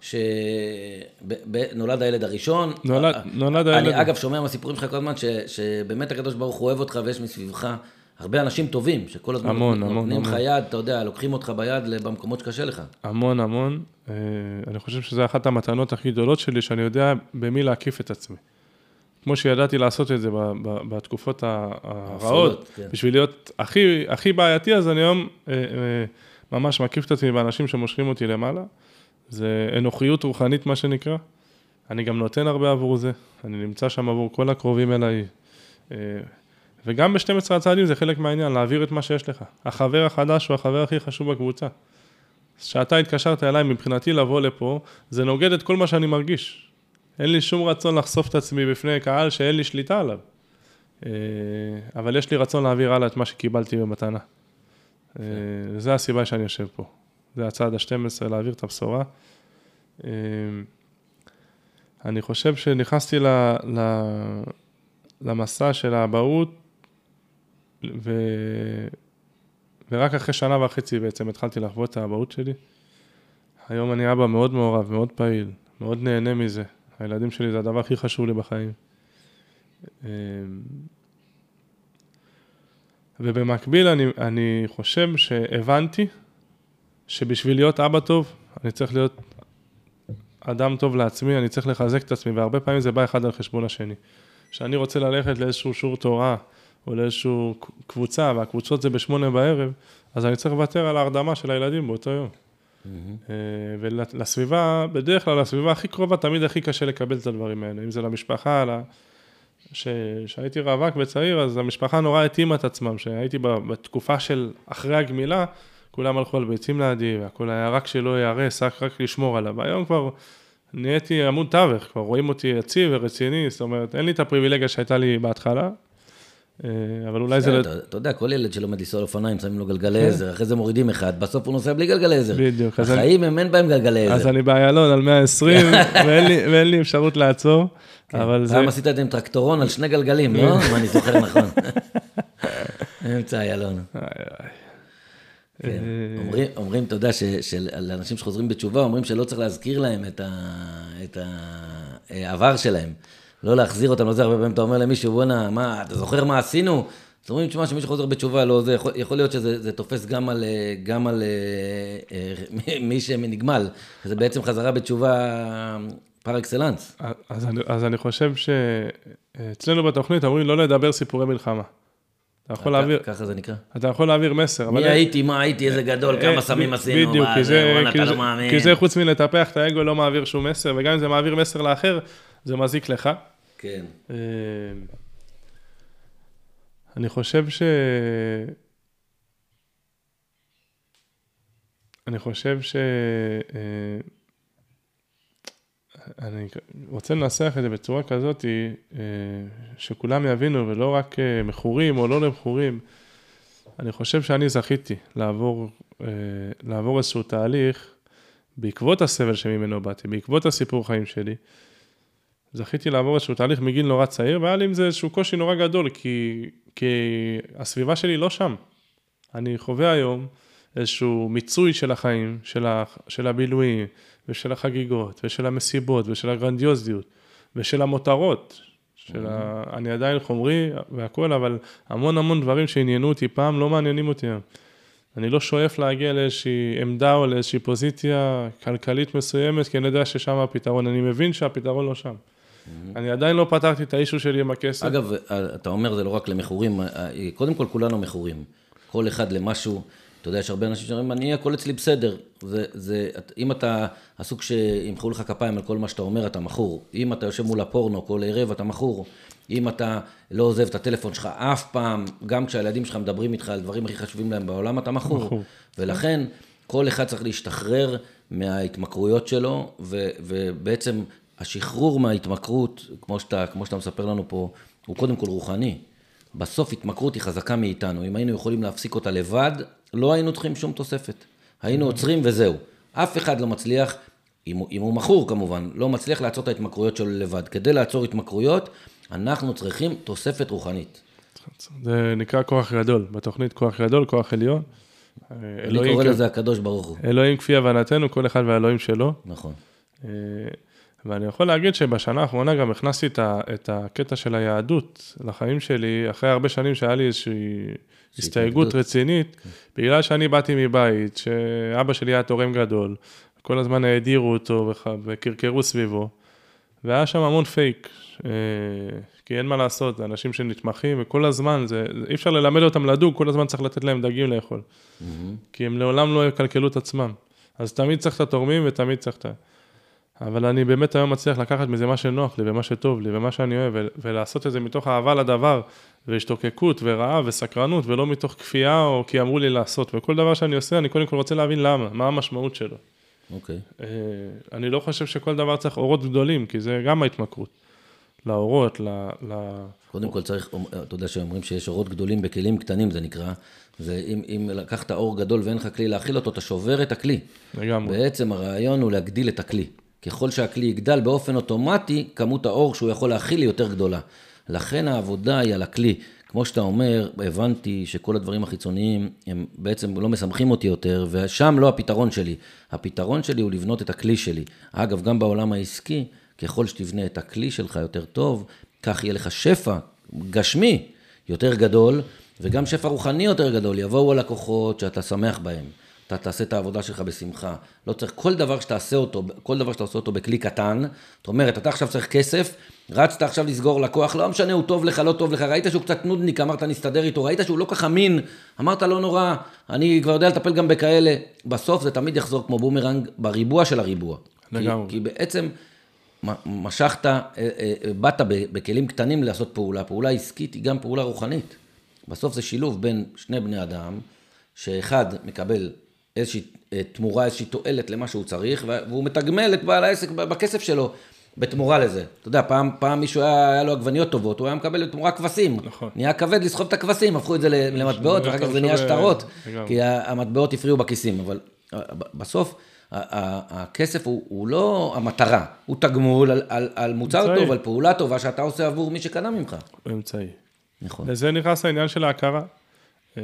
שנולד הילד הראשון. נולד, נולד הילד. אני אגב שומע מהסיפורים שלך כל הזמן, ש, שבאמת הקדוש ברוך הוא אוהב אותך ויש מסביבך הרבה אנשים טובים, שכל הזמן המון, נותנים המון, לך יד, אתה יודע, לוקחים אותך ביד במקומות שקשה לך. המון, המון. אה, אני חושב שזו אחת המתנות הכי גדולות שלי, שאני יודע במי להקיף את עצמי. כמו שידעתי לעשות את זה בתקופות הרעות, כן. בשביל להיות הכי, הכי בעייתי, אז אני היום אה, אה, ממש מקיף את עצמי באנשים שמושכים אותי למעלה. זה אנוכיות רוחנית, מה שנקרא. אני גם נותן הרבה עבור זה, אני נמצא שם עבור כל הקרובים אליי, אה, וגם ב-12 הצעדים זה חלק מהעניין, להעביר את מה שיש לך. החבר החדש הוא החבר הכי חשוב בקבוצה. כשאתה התקשרת אליי, מבחינתי לבוא לפה, זה נוגד את כל מה שאני מרגיש. אין לי שום רצון לחשוף את עצמי בפני קהל שאין לי שליטה עליו. אה, אבל יש לי רצון להעביר הלאה את מה שקיבלתי במתנה. אה, זה הסיבה שאני יושב פה. זה הצעד ה-12, להעביר את הבשורה. אה, אני חושב שנכנסתי ל, ל, למסע של האבהות, ו... ורק אחרי שנה וחצי בעצם התחלתי לחוות את האבהות שלי. היום אני אבא מאוד מעורב, מאוד פעיל, מאוד נהנה מזה. הילדים שלי זה הדבר הכי חשוב לי בחיים. אמ, ובמקביל אני, אני חושב שהבנתי שבשביל להיות אבא טוב, אני צריך להיות אדם טוב לעצמי, אני צריך לחזק את עצמי, והרבה פעמים זה בא אחד על חשבון השני. כשאני רוצה ללכת לאיזשהו שיעור תורה, או לאיזושהי קבוצה, והקבוצות זה בשמונה בערב, אז אני צריך לוותר על ההרדמה של הילדים באותו יום. Mm-hmm. ולסביבה, בדרך כלל לסביבה הכי קרובה, תמיד הכי קשה לקבל את הדברים האלה. אם זה למשפחה, כשהייתי רווק וצעיר, אז המשפחה נורא התאימה את עצמם, שהייתי בתקופה של אחרי הגמילה, כולם הלכו על ביצים לידי, והכל היה רק שלא ייהרס, רק, רק לשמור עליו. היום כבר נהייתי עמוד תווך, כבר רואים אותי יציב ורציני, זאת אומרת, אין לי את הפריבילגיה שהייתה לי בהתחלה, אה, אבל אולי זה... אתה יודע, כל ילד שלומד לנסוע על אופניים, שמים לו גלגלי כן. עזר, אחרי זה מורידים אחד, בסוף הוא נוסע בלי גלגלי עזר. בדיוק. החיים הם אין בהם גלגלי עזר. אז אני באיילון על 120, ואין לי אפשרות לעצור, כן. אבל זה... פעם עשית את זה עם טרקטורון על שני גלגלים, לא? אם אני זוכר נכון. אמצע איילון. כן. אה, אומרים, אתה יודע, שלאנשים שחוזרים בתשובה, אומרים שלא צריך להזכיר להם את העבר שלהם. לא להחזיר אותם לזה, הרבה פעמים אתה אומר למישהו, בואנה, מה, אתה זוכר מה עשינו? אז אומרים, תשמע, שמישהו חוזר בתשובה, לא, זה יכול, יכול להיות שזה תופס גם על, גם על אה, אה, מי שנגמל. זה בעצם חזרה בתשובה פר אקסלנס. אז, אז אני חושב שאצלנו בתוכנית אומרים לא לדבר סיפורי מלחמה. אתה יכול להעביר... ככה זה נקרא. אתה יכול להעביר מסר. מי הייתי, מה הייתי, איזה גדול, כמה סמים עשינו, בדיוק, כי זה, חוץ מלטפח את האגו, לא מעביר שום מסר, וגם אם זה מעביר מסר לאחר, זה מזיק לך. כן. אה, אני חושב ש... אני חושב ש... אה, אני רוצה לנסח את זה בצורה כזאת, אה, שכולם יבינו, ולא רק מכורים או לא למכורים. אני חושב שאני זכיתי לעבור, לעבור איזשהו תהליך בעקבות הסבל שממנו באתי, בעקבות הסיפור חיים שלי. זכיתי לעבור איזשהו תהליך מגיל נורא צעיר, והיה לי עם זה איזשהו קושי נורא גדול, כי, כי הסביבה שלי לא שם. אני חווה היום איזשהו מיצוי של החיים, של, ה, של הבילויים, ושל החגיגות, ושל המסיבות, ושל הגרנדיוזיות, ושל המותרות. של ה... אני עדיין חומרי והכול, אבל המון המון דברים שעניינו אותי פעם לא מעניינים אותי היום. אני לא שואף להגיע לאיזושהי עמדה או לאיזושהי פוזיציה כלכלית מסוימת, כי אני יודע ששם הפתרון, אני מבין שהפתרון לא שם. אני עדיין לא פתרתי את האישו שלי עם הכסף. אגב, אתה אומר זה לא רק למכורים, קודם כל כולנו מכורים. כל אחד למשהו, אתה יודע, יש הרבה אנשים שאומרים, אני, הכל אצלי בסדר. זה, זה, אם אתה הסוג שימחאו לך כפיים על כל מה שאתה אומר, אתה מכור. אם אתה יושב מול הפורנו כל ערב, אתה מכור. אם אתה לא עוזב את הטלפון שלך אף פעם, גם כשהילדים שלך מדברים איתך על דברים הכי חשובים להם בעולם, אתה מכור. ולכן, כל אחד צריך להשתחרר מההתמכרויות שלו, ו, ובעצם השחרור מההתמכרות, כמו שאתה, כמו שאתה מספר לנו פה, הוא קודם כל רוחני. בסוף התמכרות היא חזקה מאיתנו. אם היינו יכולים להפסיק אותה לבד, לא היינו צריכים שום תוספת. היינו עוצרים וזהו. אף אחד לא מצליח, אם, אם הוא מכור כמובן, לא מצליח לעצור את ההתמכרויות שלו לבד. כדי לעצור התמכרויות, אנחנו צריכים תוספת רוחנית. זה נקרא כוח גדול. בתוכנית כוח גדול, כוח עליון. אני קורא לזה הקדוש ברוך הוא. אלוהים כפי הבנתנו, כל אחד והאלוהים שלו. נכון. ואני יכול להגיד שבשנה האחרונה גם הכנסתי את, ה, את הקטע של היהדות לחיים שלי, אחרי הרבה שנים שהיה לי איזושהי הסתייגות רצינית, כן. בגלל שאני באתי מבית, שאבא שלי היה תורם גדול, כל הזמן האדירו אותו וקרקרו סביבו, והיה שם המון פייק, אה, כי אין מה לעשות, זה אנשים שנתמכים, וכל הזמן, זה, אי אפשר ללמד אותם לדוג, כל הזמן צריך לתת להם דגים לאכול, כי הם לעולם לא יקלקלו את עצמם. אז תמיד צריך את התורמים ותמיד צריך את ה... אבל אני באמת היום מצליח לקחת מזה מה שנוח לי ומה שטוב לי ומה שאני אוהב, ולעשות את זה מתוך אהבה לדבר, והשתוקקות ורעב וסקרנות, ולא מתוך כפייה או כי אמרו לי לעשות. וכל דבר שאני עושה, אני קודם כל רוצה להבין למה, מה המשמעות שלו. אוקיי. אה, אני לא חושב שכל דבר צריך אורות גדולים, כי זה גם ההתמכרות. לאורות, ל... ל... קודם כל צריך, אתה יודע שאומרים שיש אורות גדולים בכלים קטנים, זה נקרא. זה אם, אם לקחת אור גדול ואין לך כלי להכיל אותו, אתה שובר את הכלי. לגמרי. בעצם הרעיון הוא להגדיל את הכלי. ככל שהכלי יגדל, באופן אוטומטי, כמות האור שהוא יכול להכיל היא יותר גדולה. לכן העבודה היא על הכלי. כמו שאתה אומר, הבנתי שכל הדברים החיצוניים, הם בעצם לא משמחים אותי יותר, ושם לא הפתרון שלי. הפתרון שלי הוא לבנות את הכלי שלי. אגב, גם בעולם העסקי, ככל שתבנה את הכלי שלך יותר טוב, כך יהיה לך שפע גשמי יותר גדול, וגם שפע רוחני יותר גדול. יבואו הלקוחות שאתה שמח בהם. אתה תעשה את העבודה שלך בשמחה. לא צריך, כל דבר שתעשה אותו, כל דבר שאתה עושה אותו בכלי קטן, זאת אומרת, אתה עכשיו צריך כסף, רצת עכשיו לסגור לקוח, לא משנה, הוא טוב לך, לא טוב לך, ראית שהוא קצת נודניק, אמרת נסתדר איתו, ראית שהוא לא כך אמין, אמרת לא נורא, אני כבר יודע לטפל גם בכאלה. בסוף זה תמיד יחזור כמו בומרנג בריבוע של הריבוע. לגמרי. כי, כי בעצם משכת, אה, אה, באת בכלים קטנים לעשות פעולה, פעולה עסקית היא גם פעולה רוחנית. בסוף זה שילוב בין שני בני אדם, שאחד מקבל איזושהי אה, תמורה, איזושהי תועלת למה שהוא צריך, והוא מתגמל את בעל העסק בכסף שלו בתמורה לזה. אתה יודע, פעם, פעם מישהו היה, היה לו עגבניות טובות, הוא היה מקבל בתמורה כבשים. נכון. נהיה כבד לסחוב את הכבשים, הפכו את זה למטבעות, ואחר כך זה נהיה שטרות, כי המטבעות הפריעו בכיסים. אבל אה, בסוף, הכסף הוא, הוא לא המטרה, הוא תגמול על, על, על מוצר אמצעי. טוב, על פעולה טובה שאתה עושה עבור מי שקנה ממך. אמצעי. נכון. לזה נכנס העניין של ההכרה. אה,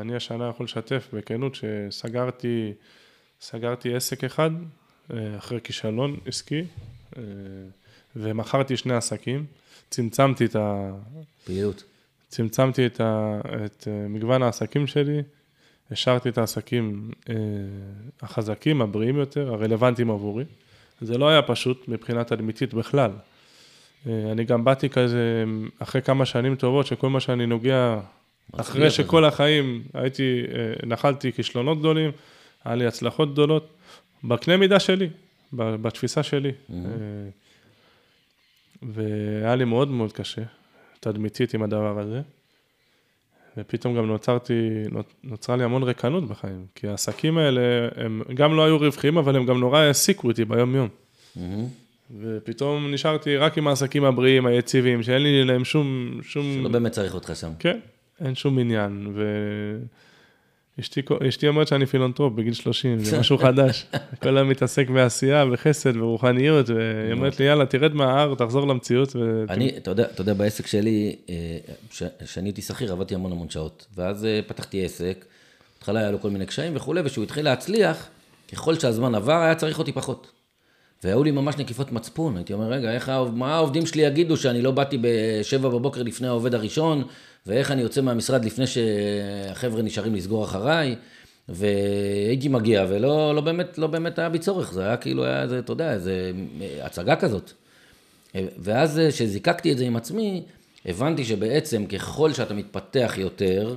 אני השנה יכול לשתף בכנות שסגרתי סגרתי עסק אחד אה, אחרי כישלון עסקי אה, ומכרתי שני עסקים, צמצמתי את ה... פעילות. צמצמתי את, ה... את מגוון העסקים שלי, השארתי את העסקים החזקים, הבריאים יותר, הרלוונטיים עבורי. זה לא היה פשוט מבחינה תדמיתית בכלל. אני גם באתי כזה, אחרי כמה שנים טובות, שכל מה שאני נוגע אחרי שכל החיים הייתי, אה, נחלתי כישלונות גדולים, היה לי הצלחות גדולות, בקנה מידה שלי, בתפיסה שלי. Mm-hmm. והיה לי מאוד מאוד קשה, תדמיתית עם הדבר הזה. ופתאום גם נוצרתי, נוצרה לי המון ריקנות בחיים, כי העסקים האלה, הם גם לא היו רווחיים, אבל הם גם נורא העסיקו אותי ביום-יום. Mm-hmm. ופתאום נשארתי רק עם העסקים הבריאים, היציבים, שאין לי להם שום... שום... שלא באמת צריך אותך שם. כן, אין שום עניין, ואשתי אומרת שאני פילנטרופ בגיל 30, זה משהו חדש. כל היום מתעסק בעשייה, בחסד, ברוחניות, והיא אומרת לי, יאללה, תרד מההר, תחזור למציאות. ו... אני, אתה יודע, אתה יודע, בעסק שלי, כשאני אה, הייתי שכיר, עבדתי המון המון שעות, ואז אה, פתחתי עסק, בהתחלה היה לו כל מיני קשיים וכולי, וכשהוא התחיל להצליח, ככל שהזמן עבר, היה צריך אותי פחות. והיו לי ממש נקיפות מצפון, הייתי אומר, רגע, איך, מה העובדים שלי יגידו שאני לא באתי בשבע בבוקר לפני העובד הראשון, ואיך אני יוצא מהמשרד לפני שהחבר'ה נשארים לסגור אחריי, והייתי מגיע, ולא לא באמת, לא באמת היה בי צורך, זה היה כאילו, היה איזה, אתה יודע, איזה הצגה כזאת. ואז כשזיקקתי את זה עם עצמי, הבנתי שבעצם ככל שאתה מתפתח יותר,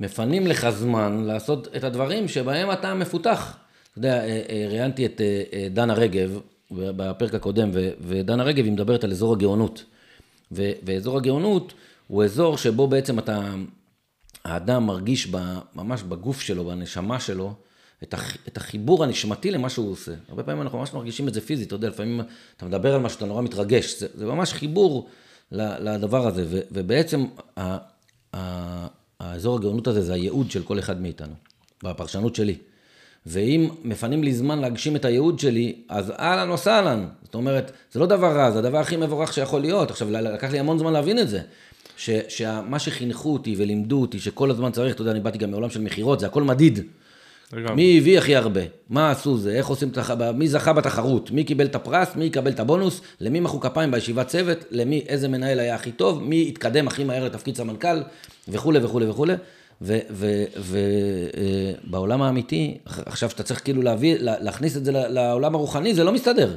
מפנים לך זמן לעשות את הדברים שבהם אתה מפותח. אתה יודע, אה, אה, ראיינתי את אה, דנה רגב בפרק הקודם, ודנה רגב היא מדברת על אזור הגאונות. ואזור הגאונות הוא אזור שבו בעצם אתה, האדם מרגיש ב, ממש בגוף שלו, בנשמה שלו, את, הח, את החיבור הנשמתי למה שהוא עושה. הרבה פעמים אנחנו ממש מרגישים את זה פיזית, אתה יודע, לפעמים אתה מדבר על משהו, אתה נורא מתרגש, זה, זה ממש חיבור לדבר הזה, ו, ובעצם ה, ה, האזור הגאונות הזה זה הייעוד של כל אחד מאיתנו, בפרשנות שלי. ואם מפנים לי זמן להגשים את הייעוד שלי, אז אהלן וסהלן. זאת אומרת, זה לא דבר רע, זה הדבר הכי מבורך שיכול להיות. עכשיו, לקח לי המון זמן להבין את זה. שמה שחינכו אותי ולימדו אותי, שכל הזמן צריך, אתה יודע, אני באתי גם מעולם של מכירות, זה הכל מדיד. מי הביא הכי הרבה? מה עשו זה? איך עושים את הח... מי זכה בתחרות? מי קיבל את הפרס? מי יקבל את הבונוס? למי מחאו כפיים בישיבת צוות? למי, איזה מנהל היה הכי טוב? מי התקדם הכי מהר לתפקיד סמנכ"ל? וכולי וכולי וכולי. ובעולם אה, האמיתי, עכשיו שאתה צריך כאילו להביא, להכניס את זה לעולם הרוחני, זה לא מסתדר.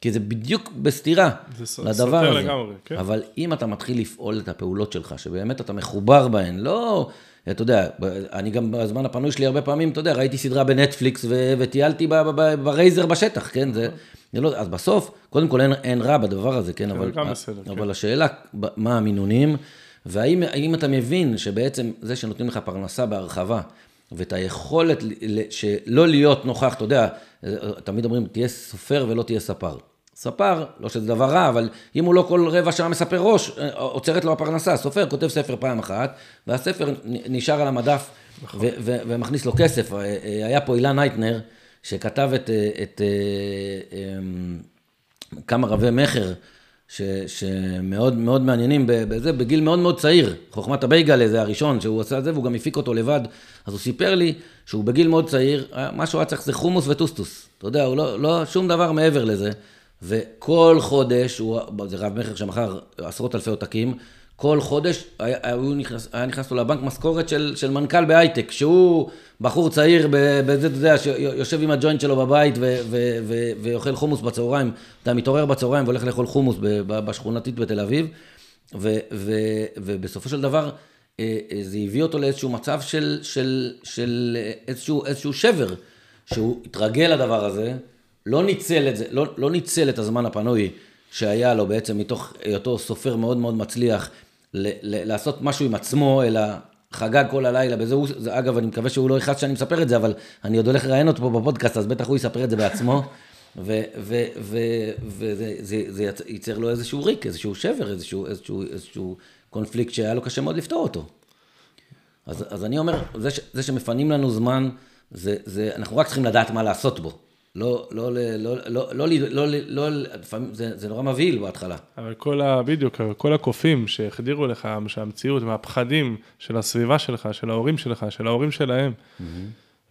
כי זה בדיוק בסתירה זה לדבר הזה. לגמרי, כן. אבל אם אתה מתחיל לפעול את הפעולות שלך, שבאמת אתה מחובר בהן, לא, אתה יודע, אני גם בזמן הפנוי שלי הרבה פעמים, אתה יודע, ראיתי סדרה בנטפליקס ו- וטיילתי ב RZR בשטח, כן? זה, זה לא, אז בסוף, קודם כל אין, אין רע בדבר הזה, כן? אבל, גם בסדר, כן. אבל השאלה, ב- מה המינונים, והאם האם אתה מבין שבעצם זה שנותנים לך פרנסה בהרחבה, ואת היכולת שלא להיות נוכח, אתה יודע, תמיד אומרים, תהיה סופר ולא תהיה ספר. ספר, לא שזה דבר רע, אבל אם הוא לא כל רבע שעה מספר ראש, עוצרת לו הפרנסה. סופר כותב ספר פעם אחת, והספר נשאר על המדף ו- ו- ומכניס לו כסף. אה, אה, היה פה אילן הייטנר, שכתב את, אה, את אה, אמ, כמה רבי מכר, ש, שמאוד מאוד מעניינים בזה, בגיל מאוד מאוד צעיר. חוכמת הבייגלה זה הראשון שהוא עשה את זה, והוא גם הפיק אותו לבד. אז הוא סיפר לי שהוא בגיל מאוד צעיר, אה, מה שהוא היה צריך זה חומוס וטוסטוס. אתה יודע, הוא לא, לא שום דבר מעבר לזה. וכל חודש, הוא, זה רב מכר שמכר עשרות אלפי עותקים, כל חודש היה, היה, נכנס, היה נכנס לו לבנק משכורת של, של מנכ"ל בהייטק, שהוא בחור צעיר בזה, אתה יודע, שיושב עם הג'וינט שלו בבית ו, ו, ו, ואוכל חומוס בצהריים, אתה מתעורר בצהריים והולך לאכול חומוס בשכונתית בתל אביב, ו, ו, ובסופו של דבר אה, אה, זה הביא אותו לאיזשהו מצב של, של, של אה, איזשהו, איזשהו שבר, שהוא התרגל לדבר הזה, לא ניצל את זה, לא, לא ניצל את הזמן הפנוי שהיה לו בעצם מתוך היותו סופר מאוד מאוד מצליח לעשות משהו עם עצמו, אלא חגג כל הלילה, בזה הוא, זה, אגב, אני מקווה שהוא לא יכעס שאני מספר את זה, אבל אני עוד הולך לראיין אותו פה בפודקאסט, אז בטח הוא יספר את זה בעצמו, וזה זה, זה יצ- ייצר לו איזשהו ריק, איזשהו שבר, איזשהו, איזשהו, איזשהו קונפליקט שהיה לו קשה מאוד לפתור אותו. אז, אז אני אומר, זה, ש, זה שמפנים לנו זמן, זה, זה, אנחנו רק צריכים לדעת מה לעשות בו. לא לא, לא, לא, לא, לא, לא, לא, לא, לפעמים זה, זה נורא מבהיל בהתחלה. אבל כל ה... בדיוק, כל הקופים שהחדירו לך, שהמציאות, מהפחדים של הסביבה שלך, של ההורים שלך, של ההורים שלהם, mm-hmm.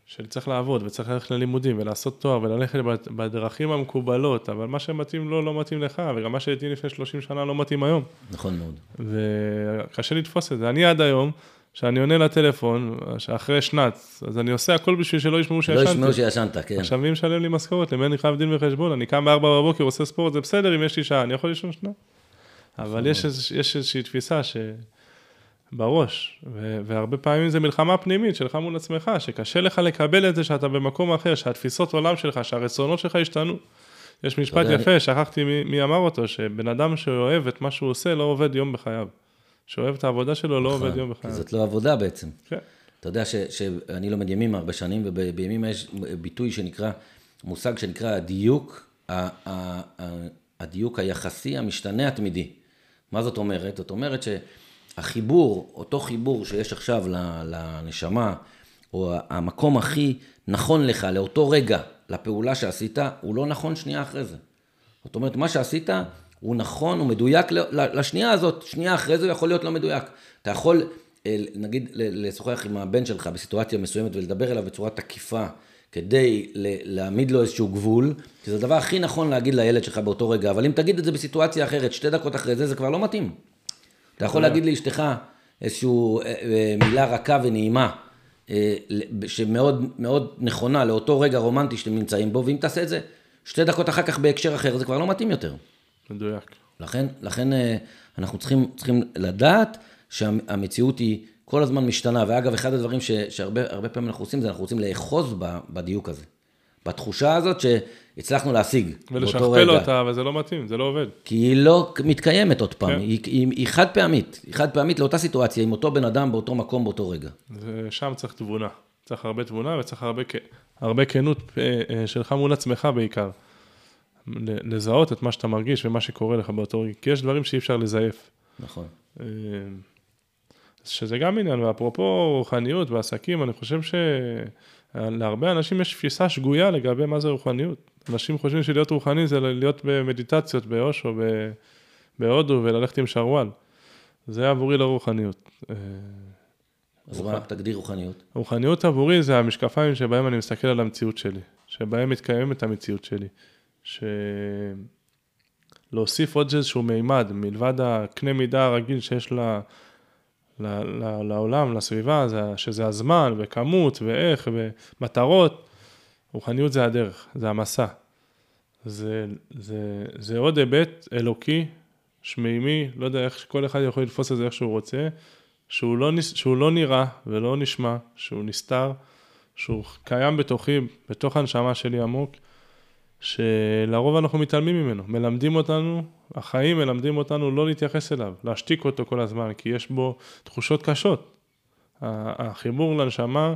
שצריך לעבוד וצריך ללכת ללימודים ולעשות תואר וללכת בדרכים המקובלות, אבל מה שמתאים לו לא, לא מתאים לך, וגם מה שהייתי לפני 30 שנה לא מתאים היום. נכון מאוד. וקשה לתפוס את זה. אני עד היום... כשאני עונה לטלפון, אחרי שנץ, אז אני עושה הכל בשביל שלא ישמעו לא שישנתי. ישמעו שישנת, כן. עכשיו מי משלם לי משכורת? למי אני חייב דין וחשבון? אני קם ב-4 בבוקר, עושה ספורט, זה בסדר אם יש לי שעה, אני יכול לישון שנה. אבל יש, איזוש- יש איזושהי תפיסה ש... בראש, ו- והרבה פעמים זה מלחמה פנימית שלך מול עצמך, שקשה לך לקבל את זה שאתה במקום אחר, שהתפיסות עולם שלך, שהרצונות שלך השתנו. יש משפט יפה, שכחתי מי, מי אמר אותו, שבן אדם שאוהב את מה שהוא עושה, לא עובד יום בחייו. שאוהב את העבודה שלו, לא עובד יום בחייו. זאת לא עבודה בעצם. כן. אתה יודע ש, שאני לומד ימים הרבה שנים, ובימים יש ביטוי שנקרא, מושג שנקרא הדיוק, הדיוק היחסי המשתנה התמידי. מה זאת אומרת? זאת אומרת שהחיבור, אותו חיבור שיש עכשיו לנשמה, או המקום הכי נכון לך, לאותו רגע, לפעולה שעשית, הוא לא נכון שנייה אחרי זה. זאת אומרת, מה שעשית הוא נכון, הוא מדויק לשנייה הזאת, שנייה אחרי זה הוא יכול להיות לא מדויק. אתה יכול, אה, נגיד, לשוחח עם הבן שלך בסיטואציה מסוימת ולדבר אליו בצורה תקיפה, כדי להעמיד לו איזשהו גבול, כי זה הדבר הכי נכון להגיד לילד שלך באותו רגע, אבל אם תגיד את זה בסיטואציה אחרת, שתי דקות אחרי זה, זה כבר לא מתאים. אתה יכול להגיד לאשתך איזושהי מילה רכה ונעימה, אה, שמאוד מאוד נכונה לאותו רגע רומנטי שאתם נמצאים בו, ואם תעשה את זה שתי דקות אחר כך בהקשר אחר, זה כבר לא מתאים יותר. מדויק. לכן, לכן אה, אנחנו צריכים, צריכים לדעת שהמציאות היא כל הזמן משתנה. ואגב, אחד הדברים ש, שהרבה הרבה פעמים אנחנו עושים, זה אנחנו רוצים לאחוז בדיוק הזה. בתחושה הזאת שהצלחנו להשיג באותו ולשכפל רגע. אותה, אבל זה לא מתאים, זה לא עובד. כי היא לא מתקיימת עוד פעם, כן. היא, היא, היא חד פעמית, היא חד פעמית לאותה סיטואציה, עם אותו בן אדם באותו מקום באותו רגע. ושם צריך תבונה. צריך הרבה תבונה וצריך הרבה, הרבה כנות אה, אה, שלך מול עצמך בעיקר. ל- לזהות את מה שאתה מרגיש ומה שקורה לך באותו רגע. כי יש דברים שאי אפשר לזייף. נכון. אה, שזה גם עניין, ואפרופו רוחניות ועסקים, אני חושב שלהרבה אנשים יש תפיסה שגויה לגבי מה זה רוחניות. אנשים חושבים שלהיות רוחני זה להיות במדיטציות באושו, ב- בהודו וללכת עם שרוואל. זה עבורי לא רוחניות. אה, אז מה תגדיר רוחניות? רוחניות עבורי זה המשקפיים שבהם אני מסתכל על המציאות שלי, שבהם מתקיימת המציאות שלי. שלהוסיף עוד איזשהו מימד, מלבד הקנה מידה הרגיל שיש ל... ל... ל... לעולם, לסביבה, זה... שזה הזמן וכמות ואיך ומטרות, רוחניות זה הדרך, זה המסע. זה, זה, זה עוד היבט אלוקי, שמימי, לא יודע איך כל אחד יכול לתפוס את זה איך שהוא רוצה, שהוא לא, שהוא לא נראה ולא נשמע, שהוא נסתר, שהוא קיים בתוכי, בתוך הנשמה שלי עמוק, שלרוב אנחנו מתעלמים ממנו. מלמדים אותנו, החיים מלמדים אותנו לא להתייחס אליו, להשתיק אותו כל הזמן, כי יש בו תחושות קשות. החיבור לנשמה,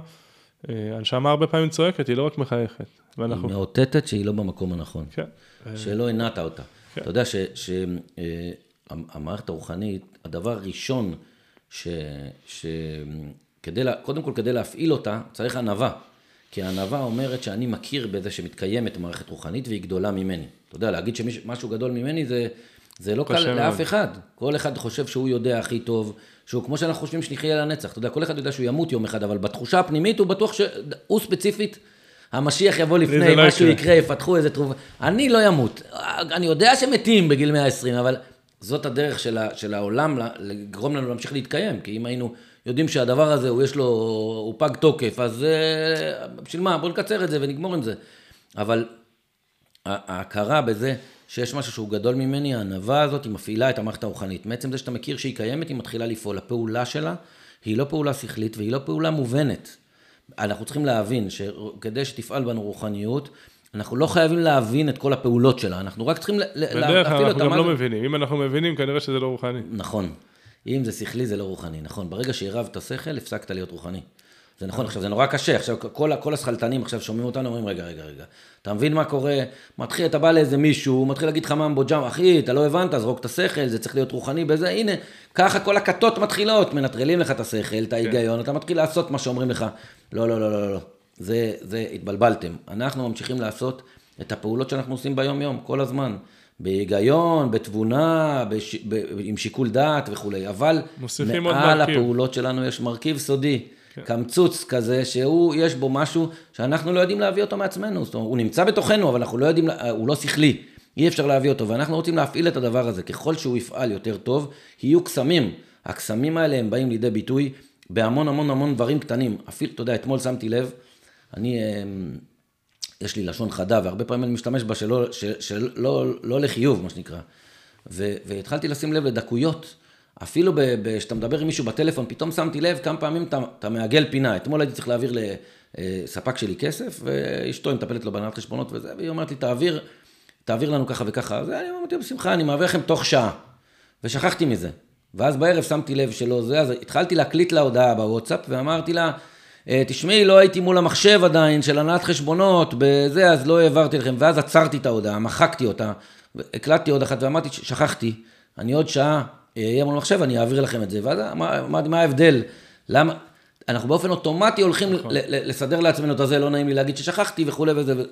אה, הנשמה הרבה פעמים צועקת, היא לא רק מחייכת. ואנחנו... היא מאותתת שהיא לא במקום הנכון. כן. שלא הנעת אותה. כן. אתה יודע שהמערכת אה, הרוחנית, הדבר הראשון, ש... ש... כדי, קודם כל כדי להפעיל אותה, צריך ענווה. כי הענווה אומרת שאני מכיר בזה שמתקיימת מערכת רוחנית והיא גדולה ממני. אתה יודע, להגיד שמשהו גדול ממני זה, זה לא קל לאף אחד. כל אחד חושב שהוא יודע הכי טוב, שהוא כמו שאנחנו חושבים שנחיה לנצח. אתה יודע, כל אחד יודע שהוא ימות יום אחד, אבל בתחושה הפנימית הוא בטוח שהוא ספציפית, המשיח יבוא לפני, לא משהו יקרה, יפתחו איזה תרופה. אני לא אמות. אני יודע שמתים בגיל 120, אבל זאת הדרך של, ה, של העולם לגרום לנו להמשיך להתקיים. כי אם היינו יודעים שהדבר הזה, הוא יש לו, הוא פג תוקף, אז אה, בשביל מה? בואו נקצר את זה ונגמור עם זה. אבל ההכרה בזה שיש משהו שהוא גדול ממני, הענווה הזאת, היא מפעילה את המערכת הרוחנית. מעצם זה שאתה מכיר שהיא קיימת, היא מתחילה לפעול. הפעולה שלה היא לא פעולה שכלית והיא לא פעולה מובנת. אנחנו צריכים להבין שכדי שתפעל בנו רוחניות, אנחנו לא חייבים להבין את כל הפעולות שלה, אנחנו רק צריכים להפעיל אותה. בדרך כלל אנחנו גם לא מבינים, אם אנחנו מבינים, כנראה שזה לא רוחני. נכון. אם זה שכלי, זה לא רוחני, נכון. ברגע שעירבת שכל, הפסקת להיות רוחני. זה נכון, עכשיו זה נורא קשה, עכשיו כל, כל השכלתנים עכשיו שומעים אותנו, אומרים רגע, רגע, רגע, אתה מבין מה קורה? מתחיל, אתה בא לאיזה מישהו, הוא מתחיל להגיד לך ממבו ג'אם, אחי, אתה לא הבנת, זרוק את השכל, זה צריך להיות רוחני בזה, הנה, ככה כל הכתות מתחילות, מנטרלים לך את השכל, את ההיגיון, כן. אתה מתחיל לעשות מה שאומרים לך, לא, לא, לא, לא, לא, זה, זה, התבלבלתם. אנחנו ממשיכים לעשות את הפעולות שאנחנו עושים ביום-יום, כל הזמן. בהיגיון, בתבונה, בש... ב... עם שיקול דעת וכולי, אבל מעל הפעולות שלנו יש מרכיב סודי. כן. קמצוץ כזה, שהוא, יש בו משהו שאנחנו לא יודעים להביא אותו מעצמנו. זאת אומרת, הוא נמצא בתוכנו, אבל אנחנו לא יודעים, הוא לא שכלי. אי אפשר להביא אותו, ואנחנו רוצים להפעיל את הדבר הזה. ככל שהוא יפעל יותר טוב, יהיו קסמים. הקסמים האלה הם באים לידי ביטוי בהמון המון המון דברים קטנים. אפילו, אתה יודע, אתמול שמתי לב, אני, אמ, יש לי לשון חדה, והרבה פעמים אני משתמש בה שלא, של, של, לא, לא לחיוב, מה שנקרא. ו, והתחלתי לשים לב לדקויות. אפילו כשאתה מדבר עם מישהו בטלפון, פתאום שמתי לב כמה פעמים אתה, אתה מעגל פינה. אתמול הייתי צריך להעביר לספק שלי כסף, ואשתו, מטפלת לו בהנהלת חשבונות וזה, והיא אומרת לי, תעביר, תעביר לנו ככה וככה. אז אני אמרתי, בשמחה, אני מעביר לכם תוך שעה. ושכחתי מזה. ואז בערב שמתי לב שלא זה, אז התחלתי להקליט לה הודעה בוואטסאפ, ואמרתי לה, תשמעי, לא הייתי מול המחשב עדיין של הנהלת חשבונות, בזה, אז לא העברתי לכם, ואז עצרתי את ההודעה, מחקתי אותה, הקלטתי עוד אחת ואמרתי, שכחתי, אני עוד שעה יהיה מול המחשב, אני אעביר לכם את זה. ואז אמרתי, מה ההבדל? למה? אנחנו באופן אוטומטי הולכים נכון. לסדר לעצמנו את הזה, לא נעים לי להגיד ששכחתי וכולי וזה,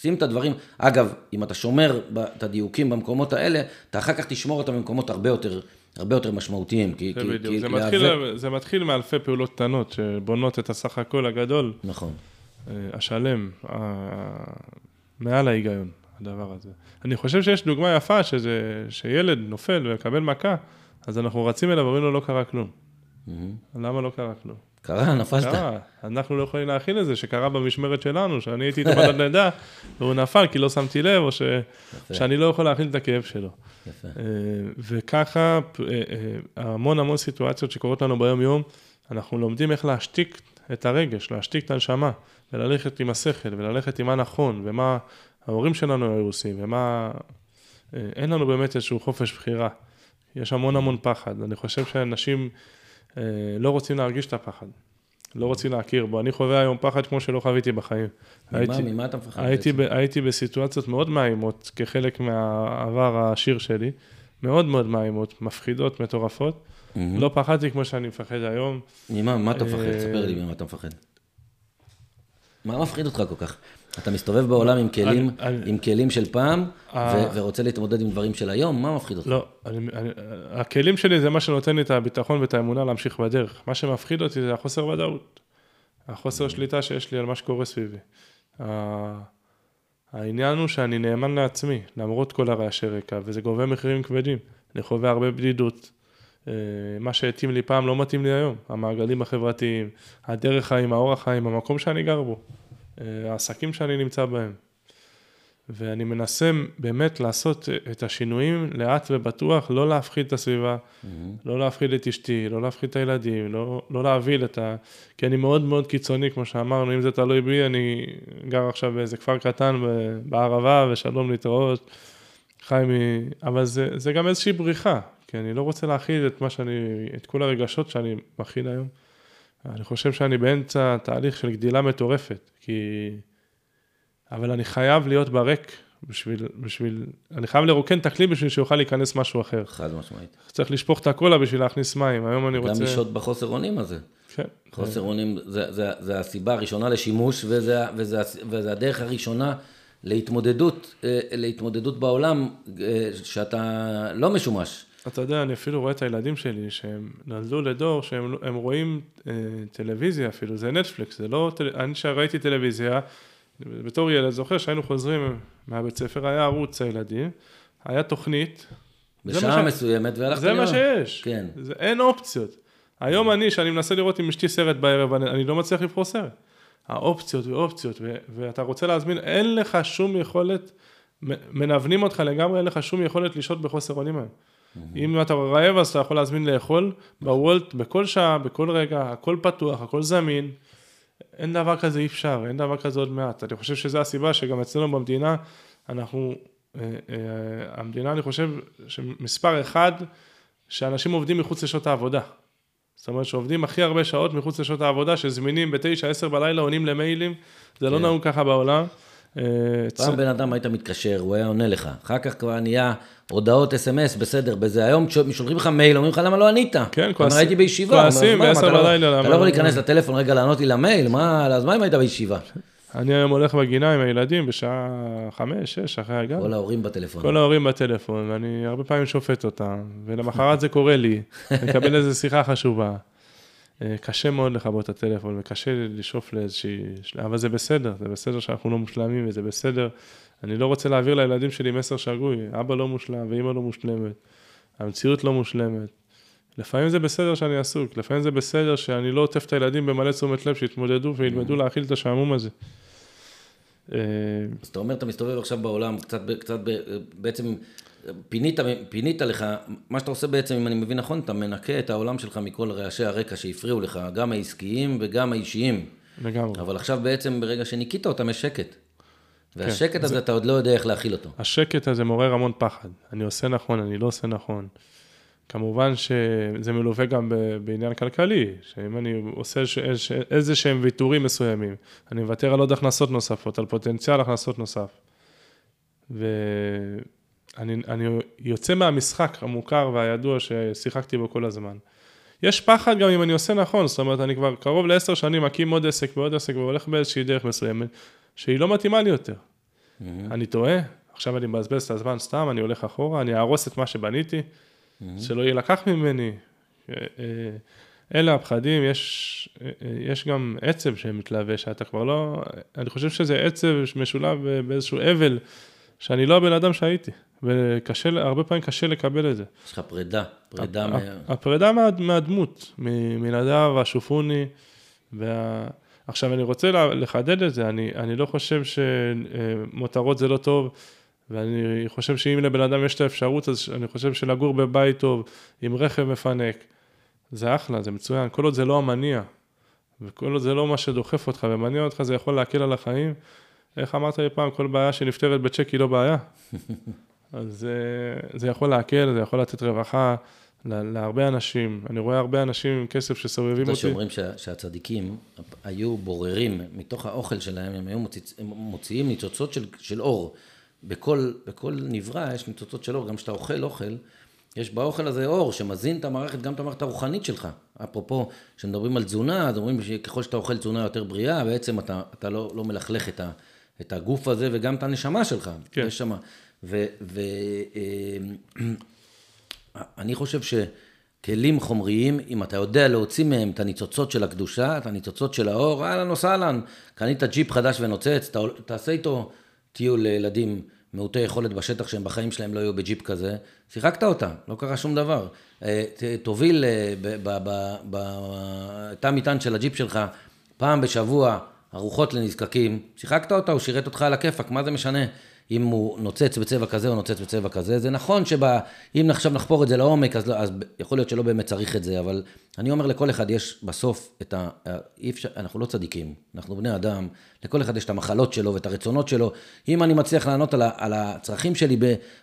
שים את הדברים. אגב, אם אתה שומר את הדיוקים במקומות האלה, אתה אחר כך תשמור אותם במקומות הרבה יותר, הרבה יותר משמעותיים. כי, זה כי, בדיוק, כי זה, מתחיל, להיאבק... זה מתחיל מאלפי פעולות קטנות שבונות את הסך הכל הגדול. נכון. אה, השלם, מעל ההיגיון, הדבר הזה. אני חושב שיש דוגמה יפה שזה, שילד נופל ומקבל מכה. אז אנחנו רצים אליו ואומרים לו, לא קרה כלום. למה לא קרה כלום? קרה, נפלת. קרה. אנחנו לא יכולים להכיל את זה, שקרה במשמרת שלנו, שאני הייתי איתו בדד לידה, והוא נפל כי לא שמתי לב, או ש... שאני לא יכול להכיל את הכאב שלו. יפה. אה, וככה, אה, אה, המון המון סיטואציות שקורות לנו ביום-יום, אנחנו לומדים איך להשתיק את הרגש, להשתיק את הנשמה, וללכת עם השכל, וללכת עם מה נכון, ומה ההורים שלנו היו עושים, ומה... אין לנו באמת איזשהו חופש בחירה. יש המון המון פחד. אני חושב שאנשים לא רוצים להרגיש את הפחד. לא רוצים להכיר בו. אני חווה היום פחד כמו שלא חוויתי בחיים. ממה, הייתי, ממה אתה מפחד הייתי, ב, הייתי בסיטואציות מאוד מאיימות כחלק מהעבר העשיר שלי. מאוד מאוד מאיימות, מפחידות, מטורפות. Mm-hmm. לא פחדתי כמו שאני מפחד היום. ממה, מה אתה מפחד? אה, ספר לי ממה אתה מפחד. מה מפחיד אותך כל כך? אתה מסתובב בעולם עם כלים, אני, עם כלים של פעם, אה. ו- ורוצה להתמודד עם דברים של היום, מה מפחיד אותך? לא, אני, אני, הכלים שלי זה מה שנותן לי את הביטחון ואת האמונה להמשיך בדרך. מה שמפחיד אותי זה החוסר ודאות. החוסר שליטה שיש לי על מה שקורה סביבי. העניין הוא שאני נאמן לעצמי, למרות כל הרעשי רקע, וזה גובה מחירים כבדים. אני חווה הרבה בדידות. אה, מה שהתאים לי פעם לא מתאים לי היום. המעגלים החברתיים, הדרך חיים, האורח חיים, המקום שאני גר בו. אה, העסקים שאני נמצא בהם. ואני מנסה באמת לעשות את השינויים לאט ובטוח, לא להפחיד את הסביבה, mm-hmm. לא להפחיד את אשתי, לא להפחיד את הילדים, לא, לא להבהיל את ה... כי אני מאוד מאוד קיצוני, כמו שאמרנו, אם זה תלוי בי, אני גר עכשיו באיזה כפר קטן בערבה, ושלום להתראות, חי מ... אבל זה, זה גם איזושהי בריחה, כי אני לא רוצה להכיל את מה שאני, את כל הרגשות שאני מכיל היום. אני חושב שאני באמצע תהליך של גדילה מטורפת, כי... אבל אני חייב להיות בריק בשביל, בשביל, אני חייב לרוקן את הכלי בשביל שיוכל להיכנס משהו אחר. חד משמעית. צריך לשפוך את הקולה בשביל להכניס מים, היום אני רוצה... גם לשהות בחוסר אונים הזה. כן. חוסר אונים זה, זה, זה הסיבה הראשונה לשימוש, וזה, וזה, וזה הדרך הראשונה להתמודדות, אה, להתמודדות בעולם, אה, שאתה לא משומש. אתה יודע, אני אפילו רואה את הילדים שלי, שהם נולדו לדור, שהם רואים אה, טלוויזיה אפילו, זה נטפליקס, זה לא, אני שראיתי טלוויזיה, בתור ילד, זוכר שהיינו חוזרים מהבית ספר, היה ערוץ הילדים, היה תוכנית. בשעה מסוימת, והלכתי לראות. זה מה שיש. כן. זה, אין אופציות. היום אני, שאני מנסה לראות עם אשתי סרט בערב, אני, אני לא מצליח לבחור סרט. האופציות ואופציות, ו, ואתה רוצה להזמין, אין לך שום יכולת, מנוונים אותך לגמרי, אין לך שום יכולת לשהות בחוסר אונים היום. אם אתה רעב, אז אתה יכול להזמין לאכול בוולט, בכל שעה, בכל רגע, הכל פתוח, הכל זמין. אין דבר כזה אי אפשר, אין דבר כזה עוד מעט. אני חושב שזו הסיבה שגם אצלנו במדינה, אנחנו, אה, אה, המדינה, אני חושב, שמספר אחד, שאנשים עובדים מחוץ לשעות העבודה. זאת אומרת שעובדים הכי הרבה שעות מחוץ לשעות העבודה, שזמינים בתשע, עשר בלילה, עונים למיילים, זה לא כן. נהוג ככה בעולם. אה, פעם בן אדם היית מתקשר, הוא היה עונה לך. אחר כך כבר נהיה הודעות אס.אם.אס, בסדר, בזה. היום שולחים לך מייל, אומרים לך למה לא ענית. כן, כועסים. הייתי בישיבה. כועסים, בעשר לא- בלילה. אתה לא יכול להיכנס לטלפון רגע לענות לי למייל, מה, אז מה אם היית בישיבה? אני היום הולך בגינה עם הילדים בשעה חמש, שש, אחרי הגן. כל ההורים בטלפון. כל ההורים בטלפון, ואני הרבה פעמים שופט אותם, ולמחרת זה קורה לי, אני מקבל איזו שיחה חשובה. אה, קשה מאוד לכבות את הטלפון, וקשה לשאוף לאיזושהי... אבל זה בסדר, זה בסדר שאנחנו לא מושלמים, וזה בסדר. אני לא רוצה להעביר לילדים שלי מסר שגוי, אבא לא מושלם ואימא לא מושלמת, המציאות לא מושלמת. לפעמים זה בסדר שאני עסוק, לפעמים זה בסדר שאני לא עוטף את הילדים במלא תשומת לב, שיתמודדו וילמדו להכיל את השעמום הזה. אז אתה אומר, אתה מסתובב עכשיו בעולם, קצת, קצת בעצם פינית, פינית לך, מה שאתה עושה בעצם, אם אני מבין נכון, אתה מנקה את העולם שלך מכל רעשי הרקע שהפריעו לך, גם העסקיים וגם האישיים. לגמרי. אבל עכשיו בעצם, ברגע שניקית אותם, יש שקט. והשקט כן, הזה, זה... אתה עוד לא יודע איך להכיל אותו. השקט הזה מעורר המון פחד. אני עושה נכון, אני לא עושה נכון. כמובן שזה מלווה גם בעניין כלכלי, שאם אני עושה איזה שהם ויתורים מסוימים, אני מוותר על עוד הכנסות נוספות, על פוטנציאל הכנסות נוסף. ואני אני יוצא מהמשחק המוכר והידוע ששיחקתי בו כל הזמן. יש פחד גם אם אני עושה נכון, זאת אומרת, אני כבר קרוב לעשר שנים מקים עוד עסק ועוד עסק והולך באיזושהי דרך מסוימת, שהיא לא מתאימה לי יותר. Mm-hmm. אני טועה, עכשיו אני מבזבז את הזמן סתם, אני הולך אחורה, אני אהרוס את מה שבניתי. mm-hmm. שלא יילקח ממני. אה, אה, אלה הפחדים, יש, אה, יש גם עצב שמתלווה, שאתה כבר לא, אני חושב שזה עצב משולב באיזשהו אבל, שאני לא הבן אדם שהייתי, וקשה, הרבה פעמים קשה לקבל את זה. יש לך פרידה, פרידה מה... הפרידה מה, מהדמות, מנדב, השופוני, וה... עכשיו אני רוצה לחדד את זה, אני, אני לא חושב שמותרות זה לא טוב, ואני חושב שאם לבן אדם יש את האפשרות, אז אני חושב שלגור בבית טוב, עם רכב מפנק, זה אחלה, זה מצוין. כל עוד זה לא המניע, וכל עוד זה לא מה שדוחף אותך ומניע אותך, זה יכול להקל על החיים. איך אמרת לי פעם, כל בעיה שנפתרת בצ'ק היא לא בעיה. אז זה, זה יכול להקל, זה יכול לתת רווחה להרבה אנשים. אני רואה הרבה אנשים עם כסף שסובבים אותי. שאומרים שהצדיקים היו בוררים מתוך האוכל שלהם, הם היו מוציאים ניצוצות של, של אור. בכל, בכל נברא יש ניצוצות של אור, גם כשאתה אוכל אוכל, יש באוכל הזה אור שמזין את המערכת, גם את המערכת הרוחנית שלך. אפרופו, כשמדברים על תזונה, אז אומרים שככל שאתה אוכל תזונה יותר בריאה, בעצם אתה, אתה לא, לא מלכלך את, ה, את הגוף הזה וגם את הנשמה שלך. כן. יש שמה. ואני אה, חושב שכלים חומריים, אם אתה יודע להוציא מהם את הניצוצות של הקדושה, את הניצוצות של האור, אהלן וסהלן, קנית ג'יפ חדש ונוצץ, תעשה איתו טיול לילדים מעוטי יכולת בשטח שהם בחיים שלהם לא היו בג'יפ כזה, שיחקת אותה, לא קרה שום דבר. אה, תוביל אה, בתא מטען של הג'יפ שלך פעם בשבוע ארוחות לנזקקים, שיחקת אותה, הוא שירת אותך על הכיפאק, מה זה משנה אם הוא נוצץ בצבע כזה או נוצץ בצבע כזה. זה נכון שאם עכשיו נחפור את זה לעומק, אז, לא, אז יכול להיות שלא באמת צריך את זה, אבל אני אומר לכל אחד יש בסוף את ה... אי אפשר, אנחנו לא צדיקים, אנחנו בני אדם, לכל אחד יש את המחלות שלו ואת הרצונות שלו. אם אני מצליח לענות על, ה, על הצרכים שלי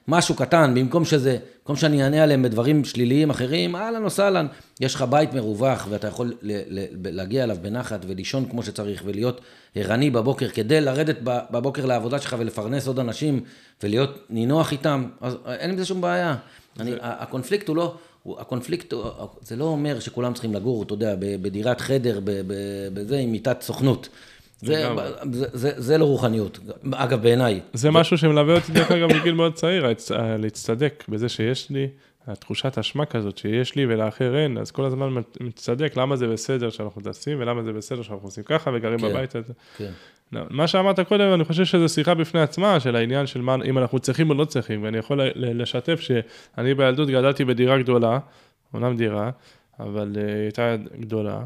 במשהו קטן, במקום שזה, במקום שאני אענה עליהם בדברים שליליים אחרים, אהלן וסהלן, יש לך בית מרווח ואתה יכול ל, ל, להגיע אליו בנחת ולישון כמו שצריך ולהיות ערני בבוקר כדי לרדת בבוקר לעבודה שלך ולפרנס עוד אנשים ולהיות נינוח איתם, אז אין עם זה שום בעיה. אני, הקונפליקט הוא לא... הקונפליקט, זה לא אומר שכולם צריכים לגור, אתה יודע, בדירת חדר, בזה, עם מיטת סוכנות. זה, זה, זה, זה לא רוחניות, אגב בעיניי. זה, זה משהו שמלווה אותי דרך אגב בגיל מאוד צעיר, להצטדק בזה שיש לי, התחושת אשמה כזאת שיש לי ולאחר אין, אז כל הזמן מצטדק למה זה בסדר שאנחנו טסים ולמה זה בסדר שאנחנו עושים ככה וגרים כן, בבית הזה. כן. לא, מה שאמרת קודם, אני חושב שזו שיחה בפני עצמה, של העניין של מה, אם אנחנו צריכים או לא צריכים, ואני יכול לשתף שאני בילדות גדלתי בדירה גדולה, אומנם דירה, אבל אה, היא הייתה גדולה,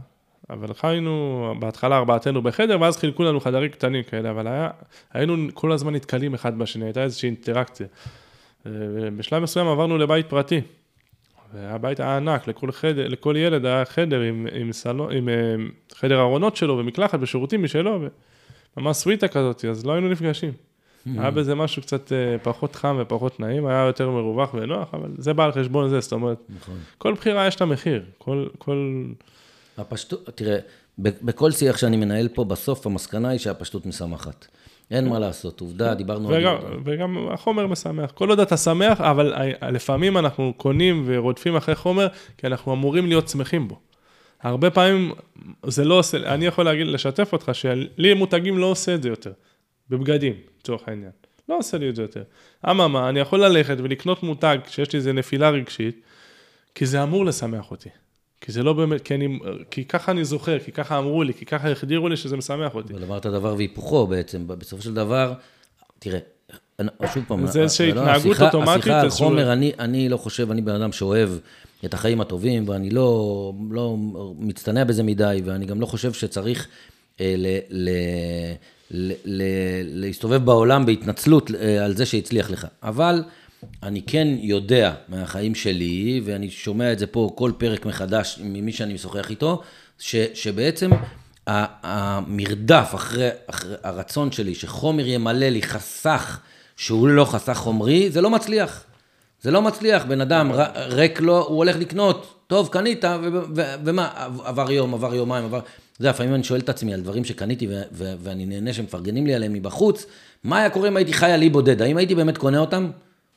אבל חיינו בהתחלה ארבעתנו בחדר, ואז חילקו לנו חדרים קטנים כאלה, אבל היה, היינו כל הזמן נתקלים אחד בשני, הייתה איזושהי אינטראקציה. אה, בשלב מסוים עברנו לבית פרטי, והבית היה ענק, לכל, חדר, לכל ילד היה חדר עם, עם, סלו, עם, אה, חדר ארונות שלו ומקלחת ושירותים משלו. ו... ממש סוויטה כזאת, אז לא היינו נפגשים. Mm-hmm. היה בזה משהו קצת אה, פחות חם ופחות נעים, היה יותר מרווח ונוח, אבל זה בא על חשבון זה, זאת אומרת, נכון. כל בחירה יש לה מחיר, כל... כל... הפשטות, תראה, בכל שיח שאני מנהל פה, בסוף המסקנה היא שהפשטות משמחת. אין מה לעשות, עובדה, דיברנו על זה. וגם החומר משמח. כל עוד אתה שמח, אבל לפעמים אנחנו קונים ורודפים אחרי חומר, כי אנחנו אמורים להיות שמחים בו. הרבה פעמים זה לא עושה, אני יכול להגיד, לשתף אותך, שלי מותגים לא עושה את זה יותר, בבגדים, לצורך העניין. לא עושה לי את זה יותר. אממה, אני יכול ללכת ולקנות מותג שיש לי איזה נפילה רגשית, כי זה אמור לשמח אותי. כי זה לא באמת, כי, אני, כי ככה אני זוכר, כי ככה אמרו לי, כי ככה החדירו לי שזה משמח אותי. אבל אמרת דבר והיפוכו בעצם, בסופו של דבר, תראה, שוב פעם, זה איזושהי התנהגות אוטומטית. השיחה על חומר, אני, אני לא חושב, אני בן אדם שאוהב את החיים הטובים, ואני לא, לא מצטנע בזה מדי, ואני גם לא חושב שצריך אה, ל, ל, ל, ל, להסתובב בעולם בהתנצלות אה, על זה שהצליח לך. אבל אני כן יודע מהחיים שלי, ואני שומע את זה פה כל פרק מחדש ממי שאני משוחח איתו, ש, שבעצם המרדף אחרי, אחרי הרצון שלי שחומר ימלא לי חסך שהוא לא חסך חומרי, זה לא מצליח. זה לא מצליח, בן אדם ריק לו, הוא הולך לקנות, טוב, קנית, ומה, עבר יום, עבר יומיים, עבר... זה לפעמים אני שואל את עצמי על דברים שקניתי ואני נהנה שמפרגנים לי עליהם מבחוץ, מה היה קורה אם הייתי חי על אי בודד? האם הייתי באמת קונה אותם?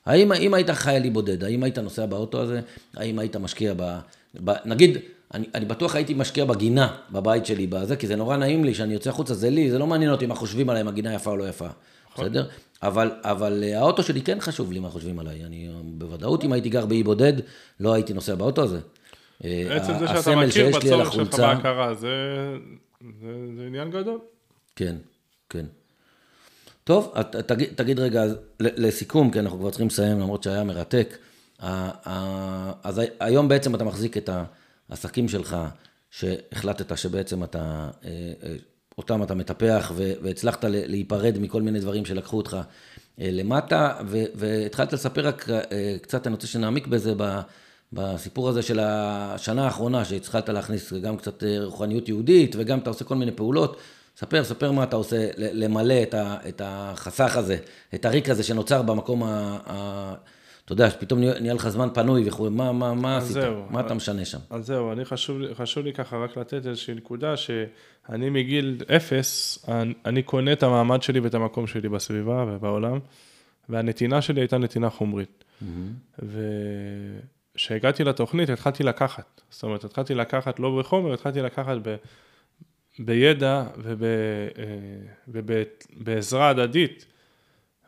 האם אם היית חי על אי בודד, האם היית נוסע באוטו הזה? האם היית משקיע ב... ב נגיד, אני, אני בטוח הייתי משקיע בגינה בבית שלי, בזה, כי זה נורא נעים לי שאני יוצא החוצה, זה לי, זה לא מעניין אותי מה חושבים עליי, אם הגינה יפה או לא יפה, נכון. בסדר? אבל, אבל אה, האוטו שלי כן חשוב לי מה חושבים עליי. אני בוודאות, אם הייתי גר באי בודד, לא הייתי נוסע באוטו הזה. אה, עצם זה שאתה מכיר בצורך שלך בהכרה, זה, זה, זה עניין גדול. כן, כן. טוב, תגיד, תגיד רגע, לסיכום, כי אנחנו כבר צריכים לסיים, למרות שהיה מרתק. אז היום בעצם אתה מחזיק את העסקים שלך, שהחלטת שבעצם אתה אה, אותם אתה מטפח, והצלחת להיפרד מכל מיני דברים שלקחו אותך אה, למטה, והתחלת לספר רק אה, קצת, אני רוצה שנעמיק בזה, בסיפור הזה של השנה האחרונה, שהתחלת להכניס גם קצת אה, רוחניות יהודית, וגם אתה עושה כל מיני פעולות. ספר, ספר מה אתה עושה למלא את החסך הזה, את הריק הזה שנוצר במקום ה... אתה יודע, שפתאום נהיה לך זמן פנוי וכו', מה, מה, מה עשית? זהו, מה אתה משנה שם? אז זהו, אני חשוב, חשוב לי ככה רק לתת איזושהי נקודה, שאני מגיל אפס, אני, אני קונה את המעמד שלי ואת המקום שלי בסביבה ובעולם, והנתינה שלי הייתה נתינה חומרית. Mm-hmm. וכשהגעתי לתוכנית, התחלתי לקחת. זאת אומרת, התחלתי לקחת לא בחומר, התחלתי לקחת ב... בידע וב, אה, ובעזרה הדדית.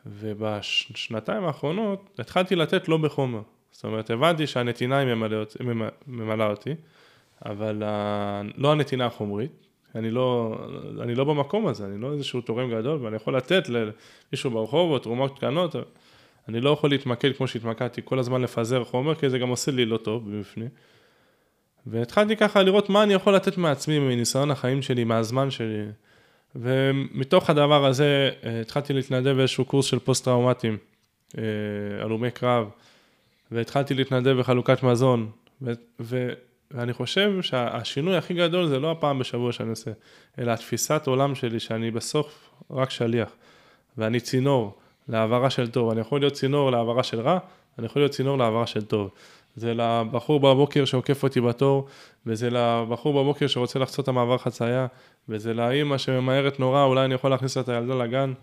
ובשנתיים האחרונות התחלתי לתת לא בחומר. זאת אומרת, הבנתי שהנתינה היא ממלאה אותי, אבל לא הנתינה החומרית. אני לא, אני לא במקום הזה, אני לא איזשהו תורם גדול, ואני יכול לתת למישהו ברחוב או תרומות קטנות, אני לא יכול להתמקד כמו שהתמקדתי, כל הזמן לפזר חומר, כי זה גם עושה לי לא טוב מבפנים. והתחלתי ככה לראות מה אני יכול לתת מעצמי, מניסיון החיים שלי, מהזמן שלי. ומתוך הדבר הזה אה, התחלתי להתנדב באיזשהו קורס של פוסט-טראומטיים, אה, הלומי קרב, והתחלתי להתנדב בחלוקת מזון, ו- ו- ואני חושב שהשינוי הכי גדול זה לא הפעם בשבוע שאני עושה, אלא התפיסת עולם שלי, שאני בסוף רק שליח, ואני צינור להעברה של טוב, אני יכול להיות צינור להעברה של רע, אני יכול להיות צינור להעברה של טוב. זה לבחור בבוקר שעוקף אותי בתור, וזה לבחור בבוקר שרוצה לחצות את המעבר חצייה, וזה לאימא שממהרת נורא, אולי אני יכול להכניס את הילדה לגן,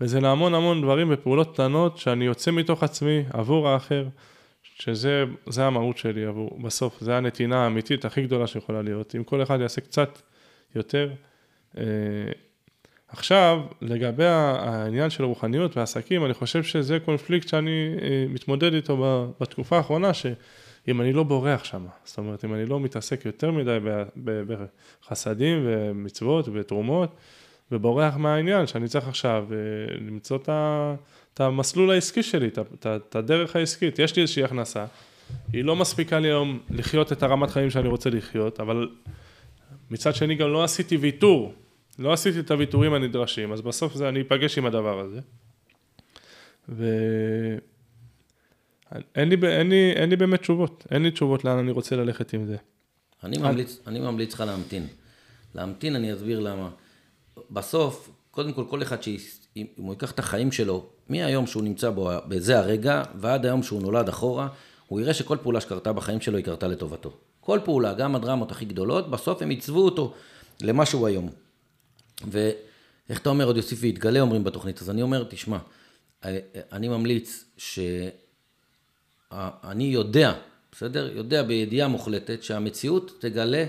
וזה להמון המון דברים ופעולות קטנות שאני יוצא מתוך עצמי עבור האחר, שזה המהות שלי עבור, בסוף, זה הנתינה האמיתית הכי גדולה שיכולה להיות. אם כל אחד יעשה קצת יותר. עכשיו, לגבי העניין של רוחניות ועסקים, אני חושב שזה קונפליקט שאני אה, מתמודד איתו בתקופה האחרונה, שאם אני לא בורח שם, זאת אומרת, אם אני לא מתעסק יותר מדי בחסדים ומצוות ותרומות, ובורח מהעניין, שאני צריך עכשיו אה, למצוא את המסלול העסקי שלי, את הדרך העסקית. יש לי איזושהי הכנסה, היא לא מספיקה לי היום לחיות את הרמת חיים שאני רוצה לחיות, אבל מצד שני גם לא עשיתי ויתור. לא עשיתי את הוויתורים הנדרשים, אז בסוף זה, אני אפגש עם הדבר הזה. ואין לי, אין לי, אין לי באמת תשובות, אין לי תשובות לאן אני רוצה ללכת עם זה. אני ממליץ, אני ממליץ לך להמתין. להמתין, אני אסביר למה. בסוף, קודם כל, כל אחד שאם הוא ייקח את החיים שלו, מהיום שהוא נמצא בו, בזה הרגע, ועד היום שהוא נולד אחורה, הוא יראה שכל פעולה שקרתה בחיים שלו היא קרתה לטובתו. כל פעולה, גם הדרמות הכי גדולות, בסוף הם עיצבו אותו למה שהוא היום. ואיך אתה אומר, עוד יוסיף ויתגלה, אומרים בתוכנית, אז אני אומר, תשמע, אני ממליץ שאני יודע, בסדר? יודע בידיעה מוחלטת שהמציאות תגלה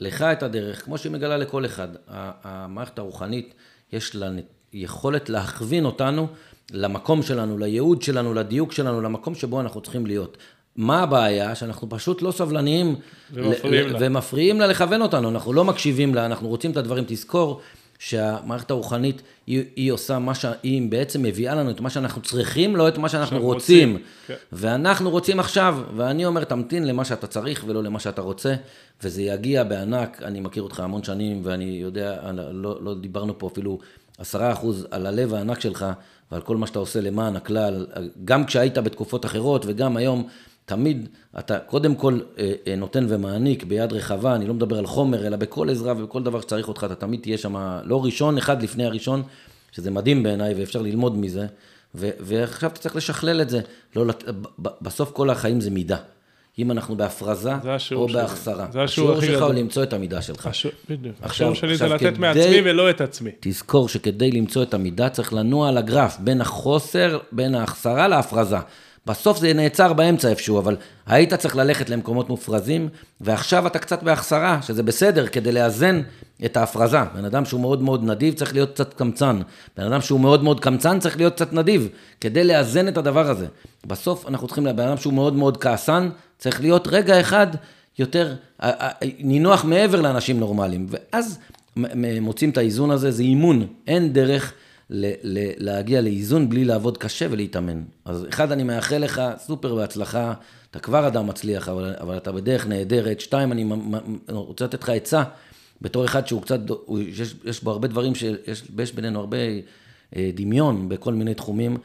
לך את הדרך, כמו שהיא מגלה לכל אחד. המערכת הרוחנית, יש לה יכולת להכווין אותנו למקום שלנו, לייעוד שלנו, לדיוק שלנו, למקום שבו אנחנו צריכים להיות. מה הבעיה? שאנחנו פשוט לא סבלניים ומפריעים, ל- לה. ומפריעים לה לכוון אותנו, אנחנו לא מקשיבים לה, אנחנו רוצים את הדברים. תזכור שהמערכת הרוחנית, היא, היא עושה מה שהיא בעצם מביאה לנו את מה שאנחנו צריכים, לא את מה שאנחנו רוצים. רוצים. כן. ואנחנו רוצים עכשיו, ואני אומר, תמתין למה שאתה צריך ולא למה שאתה רוצה, וזה יגיע בענק, אני מכיר אותך המון שנים, ואני יודע, לא, לא דיברנו פה אפילו עשרה אחוז על הלב הענק שלך, ועל כל מה שאתה עושה למען הכלל, גם כשהיית בתקופות אחרות וגם היום, תמיד אתה קודם כל אה, אה, נותן ומעניק ביד רחבה, אני לא מדבר על חומר, אלא בכל עזרה ובכל דבר שצריך אותך, אתה תמיד תהיה שם לא ראשון, אחד לפני הראשון, שזה מדהים בעיניי ואפשר ללמוד מזה, ו- ועכשיו אתה צריך לשכלל את זה. לא, בסוף כל החיים זה מידה. אם אנחנו בהפרזה או בהחסרה. זה השיעור הכי גדול. השיעור שלך הוא למצוא את המידה שלך. בדיוק. השיעור שלי זה לתת כדי, מעצמי ולא את עצמי. תזכור שכדי למצוא את המידה צריך לנוע על הגרף בין החוסר, בין ההחסרה להפרזה. בסוף זה נעצר באמצע איפשהו, אבל היית צריך ללכת למקומות מופרזים, ועכשיו אתה קצת בהחסרה, שזה בסדר, כדי לאזן את ההפרזה. בן אדם שהוא מאוד מאוד נדיב צריך להיות קצת קמצן. בן אדם שהוא מאוד מאוד קמצן צריך להיות קצת נדיב, כדי לאזן את הדבר הזה. בסוף אנחנו צריכים, לבן אדם שהוא מאוד מאוד כעסן, צריך להיות רגע אחד יותר נינוח מעבר לאנשים נורמליים. ואז מוצאים את האיזון הזה, זה אימון, אין דרך. ל- ל- להגיע לאיזון בלי לעבוד קשה ולהתאמן. אז אחד, אני מאחל לך סופר בהצלחה, אתה כבר אדם מצליח, אבל, אבל אתה בדרך נהדרת. שתיים, אני רוצה לתת לך עצה, בתור אחד שהוא קצת, הוא, יש, יש בו הרבה דברים, שיש יש בינינו הרבה אה, דמיון בכל מיני תחומים.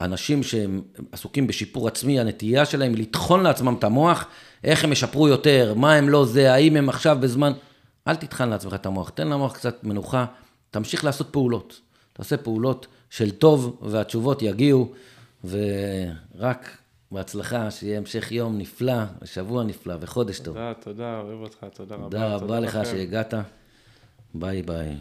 אנשים שהם עסוקים בשיפור עצמי, הנטייה שלהם לטחון לעצמם את המוח, איך הם ישפרו יותר, מה הם לא זה, האם הם עכשיו בזמן... אל תטחן לעצמך את המוח, תן למוח קצת מנוחה, תמשיך לעשות פעולות. תעשה פעולות של טוב והתשובות יגיעו, ורק בהצלחה, שיהיה המשך יום נפלא, ושבוע נפלא, וחודש תודה, טוב. תודה, תודה, אוהב אותך, תודה רבה. תודה רבה לך שהגעת. ביי ביי.